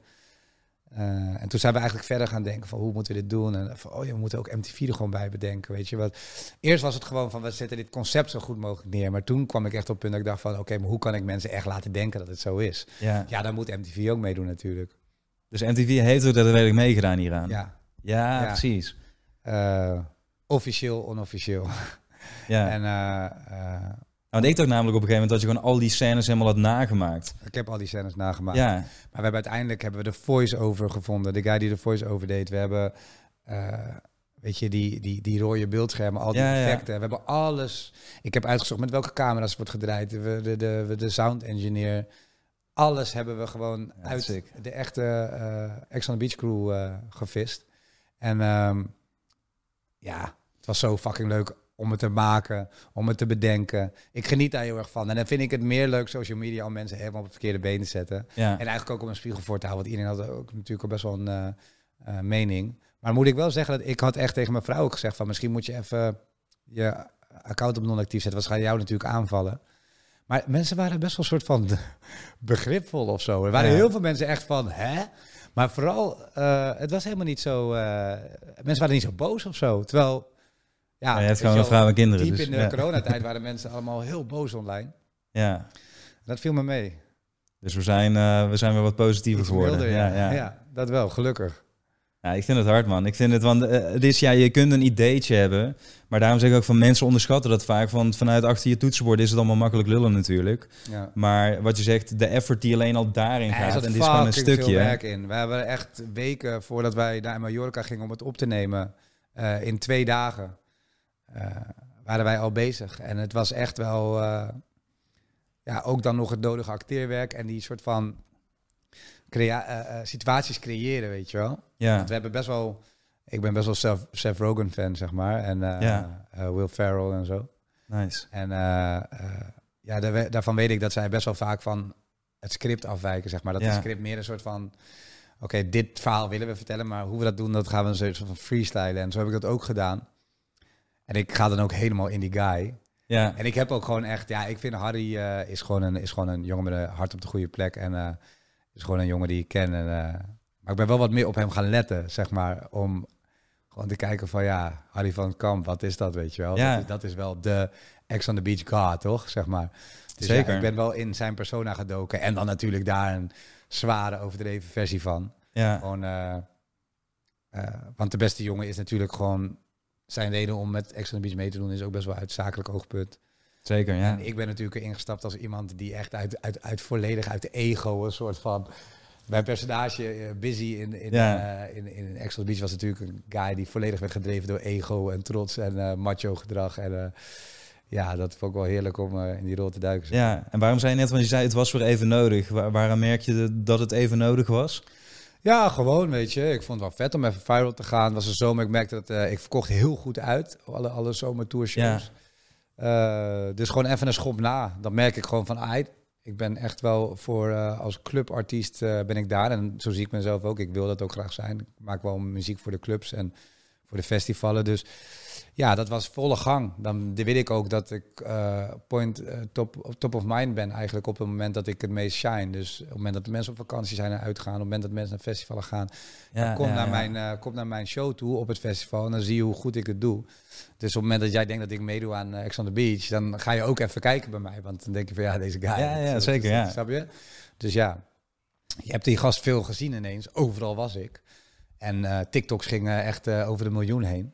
Eh, en toen zijn we eigenlijk verder gaan denken van hoe moeten we dit doen? En van, oh ja, we moeten ook MTV er gewoon bij bedenken, weet je wat. Eerst was het gewoon van we zetten dit concept zo goed mogelijk neer. Maar toen kwam ik echt op het punt dat ik dacht van oké, maar hoe kan ik mensen echt laten denken dat het zo is? Ja. Ja, dan moet MTV ook meedoen natuurlijk. Dus MTV heeft er daadwerkelijk meegedaan hieraan. Ja, Ja, Ja. precies. Eh, officieel, onofficieel. Ja. En eh, Want ik dacht namelijk op een gegeven moment dat je gewoon al die scènes helemaal had nagemaakt. ik heb al die scènes nagemaakt. Ja, Maar we hebben uiteindelijk hebben we de voice-over gevonden. De guy die de voice-over deed. We hebben, eh, weet je, die, die, die rode beeldschermen, al die Ja, ja. effecten. We hebben alles. Ik heb uitgezocht met welke camera's wordt gedraaid. We, de, de, de, de sound engineer. Alles hebben we gewoon Ja, uit sick. de echte eh Ex on the Beach crew eh, gevist. En ehm, ja, het was zo fucking leuk om het te maken, om het te bedenken. Ik geniet daar heel erg van. En dan vind ik het meer leuk social media om mensen helemaal op het verkeerde been te zetten. ja. En eigenlijk ook om een spiegel voor te houden. Want iedereen had ook natuurlijk al best wel een eh, eh, mening. Maar moet ik wel zeggen dat ik had echt tegen mijn vrouw ook gezegd van misschien moet je even je account op non-actief zetten. Want ze gaan jou natuurlijk aanvallen. Maar mensen waren best wel een soort van begripvol of zo. Er waren Ja. heel veel mensen echt van, hè? Maar vooral, eh, het was helemaal niet zo... eh, mensen waren niet zo boos of zo. Terwijl, ja... Je hebt gewoon een vrouw en kinderen. Diep Dus, in de ja. coronatijd waren mensen allemaal heel boos online. ja. Dat viel me mee. Dus we zijn, eh, we zijn weer wat positiever geworden. ja. ja, dat wel, gelukkig. Ja, ik vind het hard, man. Ik vind het, want eh, het is, ja, je kunt een ideetje hebben, maar daarom zeg ik ook van mensen onderschatten dat vaak, want vanuit achter je toetsenbord is het allemaal makkelijk lullen natuurlijk. Ja. Maar wat je zegt, de effort die alleen al daarin gaat, en dit is gewoon een stukje. werk in. We hebben echt weken voordat wij naar Mallorca gingen om het op te nemen, eh, in twee dagen, eh, waren wij al bezig. En het was echt wel, ja, ook dan nog het nodige acteerwerk en die soort van crea- eh, eh, situaties creëren, weet je wel. Ja, Want we hebben best wel, ik ben best wel Seth, Seth Rogen fan, zeg maar. En eh, Ja. Will Ferrell en zo. nice. En ja, daar- daarvan weet ik dat zij best wel vaak van het script afwijken, zeg maar. Dat Ja. het script meer een soort van... Oké, dit verhaal willen we vertellen, maar hoe we dat doen, dat gaan we een soort van freestylen. En zo heb ik dat ook gedaan. En ik ga dan ook helemaal in die guy. Ja, En ik heb ook gewoon echt... Ja, ik vind Harry is, gewoon een, is gewoon een jongen met een hart op de goede plek. En eh, is gewoon een jongen die ik ken. En, eh, maar ik ben wel wat meer op hem gaan letten, zeg maar. Om gewoon te kijken van, ja, Harry van Kamp, wat is dat, weet je wel? Ja. Dat, is, dat is wel de Ex on the Beach God, toch? Zeg maar. Dus ja, Zeker. ik ben wel in zijn persona gedoken. En dan natuurlijk daar een zware, overdreven versie van. ja, Gewoon, eh, eh, want de beste jongen is natuurlijk gewoon... Zijn reden om met Ex on the Beach mee te doen is ook best wel uit zakelijk oogpunt. Zeker, ja. En ik ben natuurlijk ingestapt als iemand die echt uit, uit, uit volledig uit de ego een soort van... Mijn personage eh, Busy in, in, Ja. eh, in, in Ex on the Beach was natuurlijk een guy die volledig werd gedreven door ego en trots en eh, macho gedrag. En ja, dat vond ik wel heerlijk om in die rol te duiken. Ja, en waarom zei je net, want je zei het was weer even nodig. Waar, waaraan merk je dat het even nodig was? Ja, gewoon, weet je. Ik vond het wel vet om even viral te gaan. Het was een zomer, ik merkte dat ik verkocht heel goed uit. Alle, alle zomertourshows. Eh, dus gewoon even een schop na. Dan merk ik gewoon van, ah, ik ben echt wel voor eh, als clubartiest eh, ben ik daar. En zo zie ik mezelf ook. Ik wil dat ook graag zijn. Ik maak wel muziek voor de clubs en voor de festivalen. Dus ja, dat was volle gang. Dan weet ik ook dat ik eh, point eh, top, top of mind ben eigenlijk op het moment dat ik het meest shine. Dus op het moment dat de mensen op vakantie zijn en uitgaan, op het moment dat mensen naar festivals gaan, Ja, kom, ja, naar ja. Mijn, eh, kom naar mijn show toe op het festival en dan zie je hoe goed ik het doe. Dus op het moment dat jij denkt dat ik meedoe aan eh, Ex on the Beach, dan ga je ook even kijken bij mij. Want dan denk je van ja, deze guy. Ja, ja, zeker, ja. Snap je? Dus ja, je hebt die gast veel gezien ineens. Overal was ik. En TikToks gingen echt over de miljoen heen.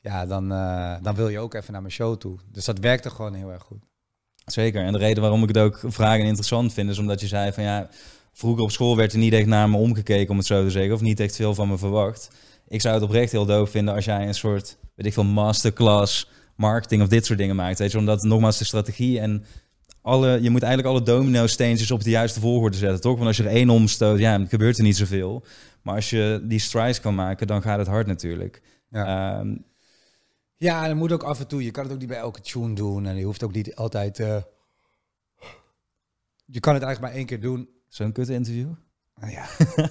Ja, dan, eh, dan wil je ook even naar mijn show toe. Dus dat werkte gewoon heel erg goed. Zeker. En de reden waarom ik het ook vragen interessant vind, is omdat je zei van ja, vroeger op school werd er niet echt naar me omgekeken, om het zo te zeggen, of niet echt veel van me verwacht. Ik zou het oprecht heel doof vinden als jij een soort, weet ik veel, masterclass marketing of dit soort dingen maakt. Weet je, omdat nogmaals de strategie en alle, je moet eigenlijk alle domino steentjes op de juiste volgorde zetten, toch? Want als je er één omstoot, ja, dan gebeurt er niet zoveel. Maar als je die strides kan maken, dan gaat het hard natuurlijk. Ja. Ehm, Ja, en dan moet ook af en toe. Je kan het ook niet bij elke tune doen. En je hoeft ook niet altijd. eh, je kan het eigenlijk maar één keer doen. Zo'n kut interview? Nou ja.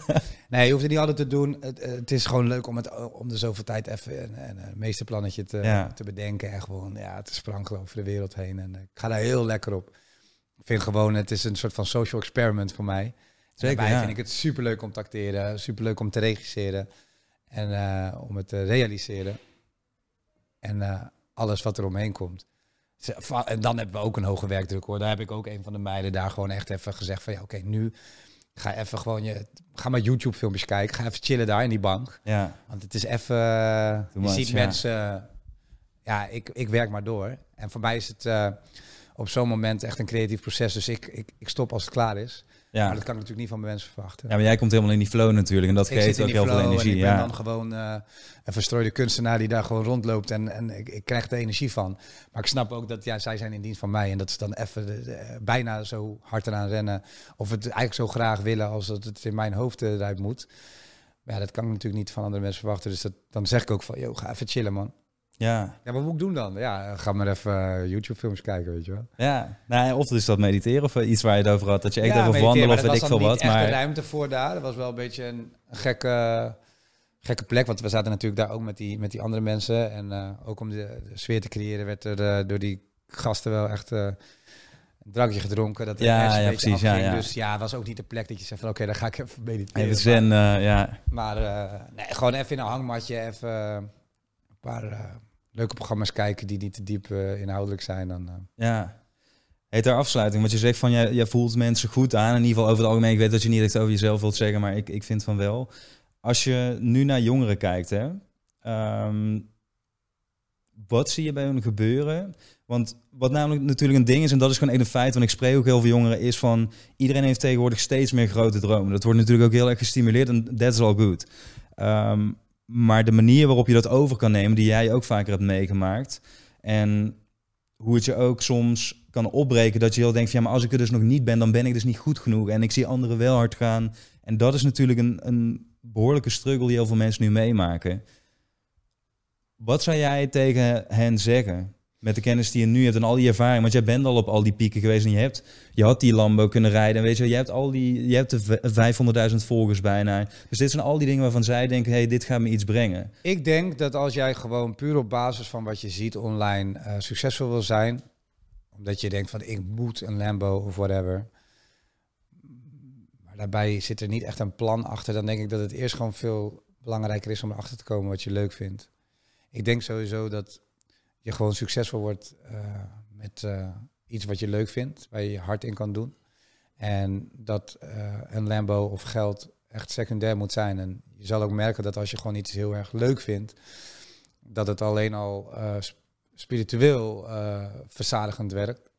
nee, je hoeft het niet altijd te doen. Het, eh, het is gewoon leuk om, het, om de zoveel tijd even een, een, een meesterplannetje te, Ja. te bedenken. En gewoon, ja, het is sprankelen over de wereld heen. En eh, ik ga daar heel lekker op. Ik vind gewoon, het is een soort van social experiment voor mij. Zeker, Daarbij ja. vind ik het superleuk om te acteren. Superleuk om te regisseren. En eh, om het te realiseren. En eh, alles wat er omheen komt. En dan hebben we ook een hoge werkdruk hoor. Daar heb ik ook een van de meiden daar gewoon echt even gezegd van ja, oké, nu ga even gewoon je, ga maar YouTube filmpjes kijken. Ga even chillen daar in die bank. Ja, Want het is even, je much, ziet ja. mensen, ja, ik, ik werk maar door. En voor mij is het eh, op zo'n moment echt een creatief proces. Dus ik, ik, ik stop als het klaar is. Ja. Maar dat kan ik natuurlijk niet van mijn mensen verwachten. ja, maar jij komt helemaal in die flow natuurlijk. En dat ik geeft ook heel veel energie. en ik ben Ja. dan gewoon eh, een verstrooide kunstenaar die daar gewoon rondloopt. En, en ik, ik krijg er energie van. Maar ik snap ook dat ja, zij zijn in dienst van mij. En dat ze dan even de- de- bijna zo hard eraan rennen. Of het eigenlijk zo graag willen als dat het in mijn hoofd eh, eruit moet. Maar ja, dat kan ik natuurlijk niet van andere mensen verwachten. Dus dat, dan zeg ik ook van, yo, ga even chillen man. Ja, Ja, wat moet ik doen dan? Ja, ga maar even eh, YouTube-films kijken, weet je wel. ja. Nou, of is dat mediteren of iets waar je het over had. Dat je echt ja, even wandelen of maar weet er ik veel wat. Maar een ruimte voor daar. Dat was wel een beetje een gekke, gekke plek. Want we zaten natuurlijk daar ook met die, met die andere mensen. En eh, ook om de, de sfeer te creëren werd er eh, door die gasten wel echt eh, een drankje gedronken. Dat Ja, ja, precies, ja, afging. ja. Dus ja, was ook niet de plek dat je zegt van oké, dan ga ik even mediteren. even zen, eh, ja. Maar, maar, eh, nee, gewoon even in een hangmatje, even eh, een paar eh, leuke programma's kijken die niet te diep eh, inhoudelijk zijn. Dan, eh, Ja. Hey, ter afsluiting, want je zegt van jij, jij voelt mensen goed aan. In ieder geval over het algemeen. Ik weet dat je niet echt over jezelf wilt zeggen, maar ik, ik vind van wel. Als je nu naar jongeren kijkt, hè, ehm, wat zie je bij hun gebeuren? Want wat namelijk natuurlijk een ding is, en dat is gewoon een feit, want ik spreek ook heel veel jongeren, is van iedereen heeft tegenwoordig steeds meer grote dromen. Dat wordt natuurlijk ook heel erg gestimuleerd en that's all good. Ehm, maar de manier waarop je dat over kan nemen, die jij ook vaker hebt meegemaakt, en hoe het je ook soms kan opbreken dat je heel denkt van ja, maar als ik er dus nog niet ben, dan ben ik dus niet goed genoeg. En ik zie anderen wel hard gaan. En dat is natuurlijk een, een behoorlijke struggle die heel veel mensen nu meemaken. Wat zou jij tegen hen zeggen? Met de kennis die je nu hebt en al die ervaring. Want jij bent al op al die pieken geweest en je, hebt, je had die Lambo kunnen rijden. En weet je, je hebt, al die, je hebt de v- 500.000 volgers bijna. Dus dit zijn al die dingen waarvan zij denken, hey, dit gaat me iets brengen. Ik denk dat als jij gewoon puur op basis van wat je ziet online eh, succesvol wil zijn, omdat je denkt van ik moet een Lambo of whatever, maar daarbij zit er niet echt een plan achter, dan denk ik dat het eerst gewoon veel belangrijker is om erachter te komen wat je leuk vindt. Ik denk sowieso dat je gewoon succesvol wordt eh, met eh, iets wat je leuk vindt, waar je je hard in kan doen. En dat eh, een Lambo of geld echt secundair moet zijn. En je zal ook merken dat als je gewoon iets heel erg leuk vindt, dat het alleen al sp- spiritueel eh, verzadigend werkt.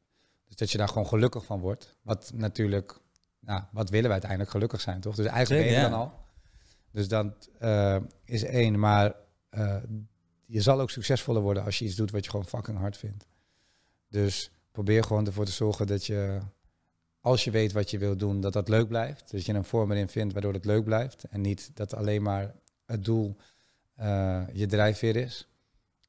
Dus dat je daar gewoon gelukkig van wordt. Wat natuurlijk, nou, wat willen we uiteindelijk gelukkig zijn, toch? Dus eigenlijk ben je Zeker, ja. dan al. Dus dat is één. Maar je zal ook succesvoller worden als je iets doet wat je gewoon fucking hard vindt. Dus probeer gewoon ervoor te zorgen dat je, als je weet wat je wilt doen, dat dat leuk blijft. Dus je een vorm erin vindt waardoor het leuk blijft. En niet dat alleen maar het doel eh, je drijfveer is.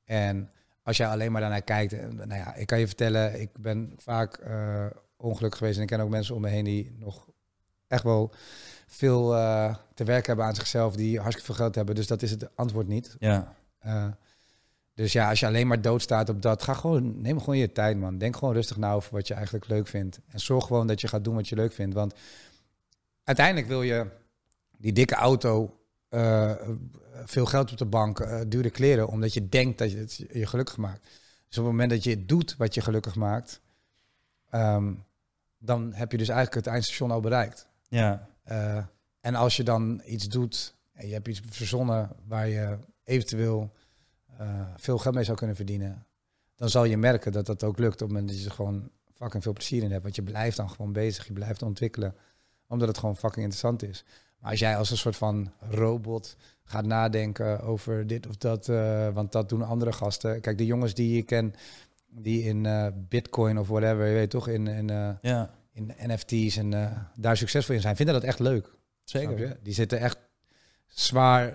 En als jij alleen maar daarnaar kijkt, eh, nou ja, ik kan je vertellen, ik ben vaak eh, ongelukkig geweest en ik ken ook mensen om me heen die nog echt wel veel te werken hebben aan zichzelf, die hartstikke veel geld hebben. Dus dat is het antwoord niet. Ja, dus ja, als je alleen maar doodstaat op dat, ga gewoon, neem gewoon je tijd, man. Denk gewoon rustig na over wat je eigenlijk leuk vindt. En zorg gewoon dat je gaat doen wat je leuk vindt. Want uiteindelijk wil je die dikke auto, eh, veel geld op de bank, eh, dure kleren, omdat je denkt dat je het je gelukkig maakt. Dus op het moment dat je doet wat je gelukkig maakt, ehm, dan heb je dus eigenlijk het eindstation al bereikt. ja, Eh, en als je dan iets doet en je hebt iets verzonnen waar je eventueel veel geld mee zou kunnen verdienen, dan zal je merken dat dat ook lukt op het moment dat je er gewoon fucking veel plezier in hebt. Want je blijft dan gewoon bezig, je blijft ontwikkelen, omdat het gewoon fucking interessant is. Maar als jij als een soort van robot gaat nadenken over dit of dat, eh, want dat doen andere gasten. Kijk, de jongens die je ken, die in eh, Bitcoin of whatever, je weet toch, in, in, eh, ja. in NFT's en eh, daar succesvol in zijn, vinden dat echt leuk. Zeker. Die zitten echt zwaar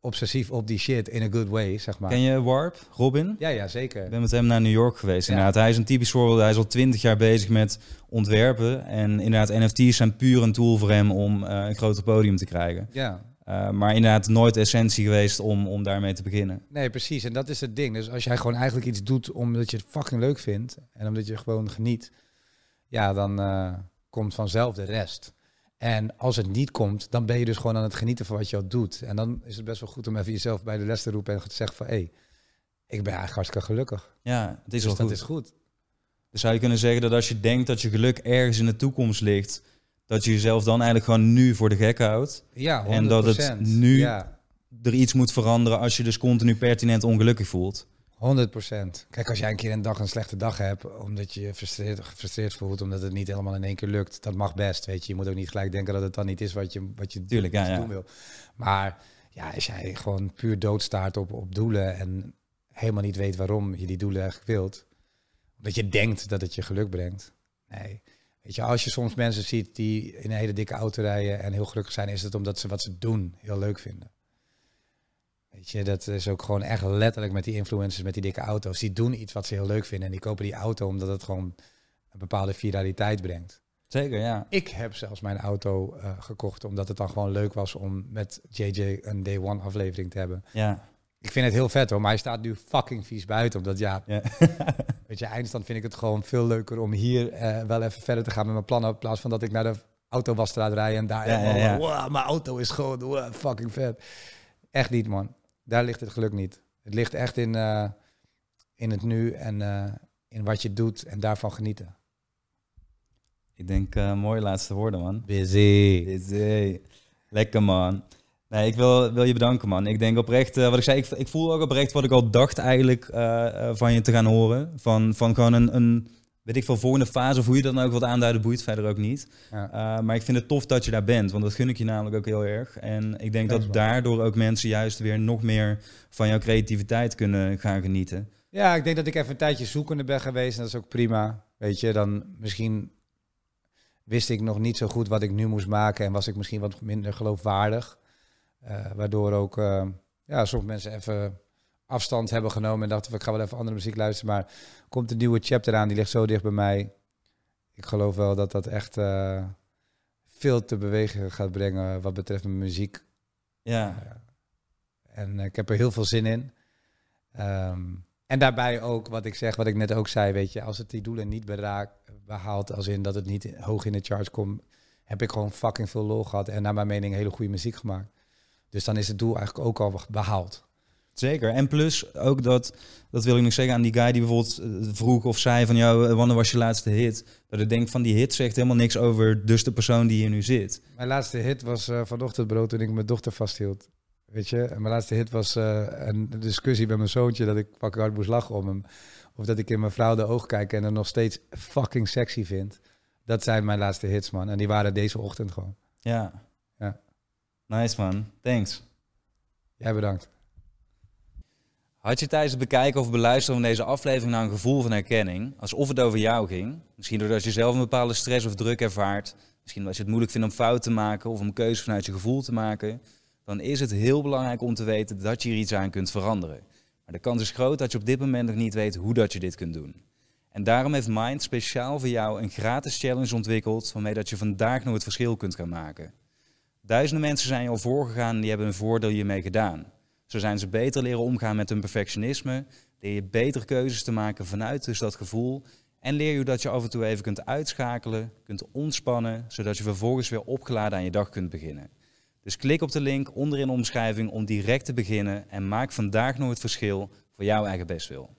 obsessief op die shit in a good way, zeg maar. Ken je Warp, Robin? Ja, ja, zeker. Ik ben met hem naar New York geweest. Ja. Inderdaad. Hij is een typisch voorbeeld. Hij is al twintig jaar bezig met ontwerpen. En inderdaad, NFT's zijn puur een tool voor hem om eh, een groter podium te krijgen. Ja, Eh, maar inderdaad, nooit essentie geweest om, om daarmee te beginnen. nee, precies. En dat is het ding. Dus als jij gewoon eigenlijk iets doet omdat je het fucking leuk vindt en omdat je gewoon geniet, ja, dan eh, komt vanzelf de rest. En als het niet komt, dan ben je dus gewoon aan het genieten van wat je al doet. En dan is het best wel goed om even jezelf bij de les te roepen en te zeggen van, hé, hey, ik ben eigenlijk hartstikke gelukkig. Ja, het is Dus wel dat goed. is goed. Dus zou je kunnen zeggen dat als je denkt dat je geluk ergens in de toekomst ligt, dat je jezelf dan eigenlijk gewoon nu voor de gek houdt. Ja, 100%. En dat het nu- Ja, Er iets moet veranderen als je dus continu pertinent ongelukkig voelt. 100%. Kijk, als jij een keer een dag een slechte dag hebt, omdat je je frustreerd, gefrustreerd voelt, omdat het niet helemaal in één keer lukt, dat mag best, weet je. Je moet ook niet gelijk denken dat het dan niet is wat je, wat je, Tuurlijk, ja, wat je ja. doen wil. Maar ja, als jij gewoon puur doodstaart op, op doelen en helemaal niet weet waarom je die doelen eigenlijk wilt, omdat je denkt dat het je geluk brengt. Nee. Weet je, als je soms mensen ziet die in een hele dikke auto rijden en heel gelukkig zijn, is het omdat ze wat ze doen heel leuk vinden. Weet je, dat is ook gewoon echt letterlijk met die influencers met die dikke auto's. Die doen iets wat ze heel leuk vinden en die kopen die auto omdat het gewoon een bepaalde viraliteit brengt. Zeker, ja. Ik heb zelfs mijn auto eh, gekocht omdat het dan gewoon leuk was om met JJ een Day One aflevering te hebben. Ja, Ik vind het heel vet hoor, maar hij staat nu fucking vies buiten. Omdat ja, ja. weet je, eindstand vind ik het gewoon veel leuker om hier eh, wel even verder te gaan met mijn plannen. In plaats van dat ik naar de autowasstraat rij en daar Ja, ja, helemaal, ja. wow, mijn auto is gewoon wow, fucking vet. Echt niet man, daar ligt het geluk niet. Het ligt echt in, eh, in het nu en eh, in wat je doet en daarvan genieten. Ik denk, eh mooie laatste woorden, man. Busy. Busy. Lekker, man. Nee, ik wil, wil je bedanken, man. Ik denk oprecht, eh, wat ik zei, ik, ik voel ook oprecht wat ik al dacht eigenlijk eh, eh, van je te gaan horen. Van, van gewoon een, een, weet ik veel, volgende fase, of hoe je dat nou ook wat aanduiden, boeit verder ook niet. Ja. Eh, maar ik vind het tof dat je daar bent, want dat gun ik je namelijk ook heel erg. En ik denk dat daardoor ook mensen juist weer nog meer van jouw creativiteit kunnen gaan genieten. Ja, ik denk dat ik even een tijdje zoekende ben geweest. En dat is ook prima. Weet je, dan misschien wist ik nog niet zo goed wat ik nu moest maken. En was ik misschien wat minder geloofwaardig. Eh, waardoor ook eh, ja, sommige mensen even afstand hebben genomen. En dachten, ik ga wel even andere muziek luisteren. Maar komt een nieuwe chapter aan, die ligt zo dicht bij mij. Ik geloof wel dat dat echt eh, veel te bewegen gaat brengen wat betreft mijn muziek. Ja, En eh, ik heb er heel veel zin in. Ehm, en daarbij ook wat ik zeg, wat ik net ook zei, weet je, als het die doelen niet beraakt, behaalt, als in dat het niet hoog in de charts komt, heb ik gewoon fucking veel lol gehad en naar mijn mening hele goede muziek gemaakt. Dus dan is het doel eigenlijk ook al behaald. Zeker. En plus ook dat, dat wil ik nog zeggen aan die guy die bijvoorbeeld eh, vroeg of zei van jou, eh, wanneer was je laatste hit? Dat ik denk van die hit zegt helemaal niks over dus de persoon die hier nu zit. Mijn laatste hit was eh, vanochtend brood toen ik mijn dochter vasthield. Weet je, en mijn laatste hit was een discussie met mijn zoontje dat ik fucking hard moest lachen om hem. Of dat ik in mijn vrouw de oog kijk en hem nog steeds fucking sexy vind. Dat zijn mijn laatste hits, man. En die waren deze ochtend gewoon. Ja. Ja. Nice man. Thanks. Jij bedankt. Had je tijdens het bekijken of beluisteren van deze aflevering nou een gevoel van herkenning? Alsof het over jou ging? Misschien doordat je zelf een bepaalde stress of druk ervaart. Misschien als je het moeilijk vindt om fout te maken of om keuzes vanuit je gevoel te maken. Dan is het heel belangrijk om te weten dat je hier iets aan kunt veranderen. Maar de kans is groot dat je op dit moment nog niet weet hoe dat je dit kunt doen. En daarom heeft Mind speciaal voor jou een gratis challenge ontwikkeld waarmee dat je vandaag nog het verschil kunt gaan maken. Duizenden mensen zijn al voorgegaan en die hebben een voordeel hiermee gedaan. Zo zijn ze beter leren omgaan met hun perfectionisme, leer je betere keuzes te maken vanuit dus dat gevoel en leer je dat je af en toe even kunt uitschakelen, kunt ontspannen, zodat je vervolgens weer opgeladen aan je dag kunt beginnen. Dus klik op de link onderin de omschrijving om direct te beginnen en maak vandaag nog het verschil voor jouw eigen bestwil.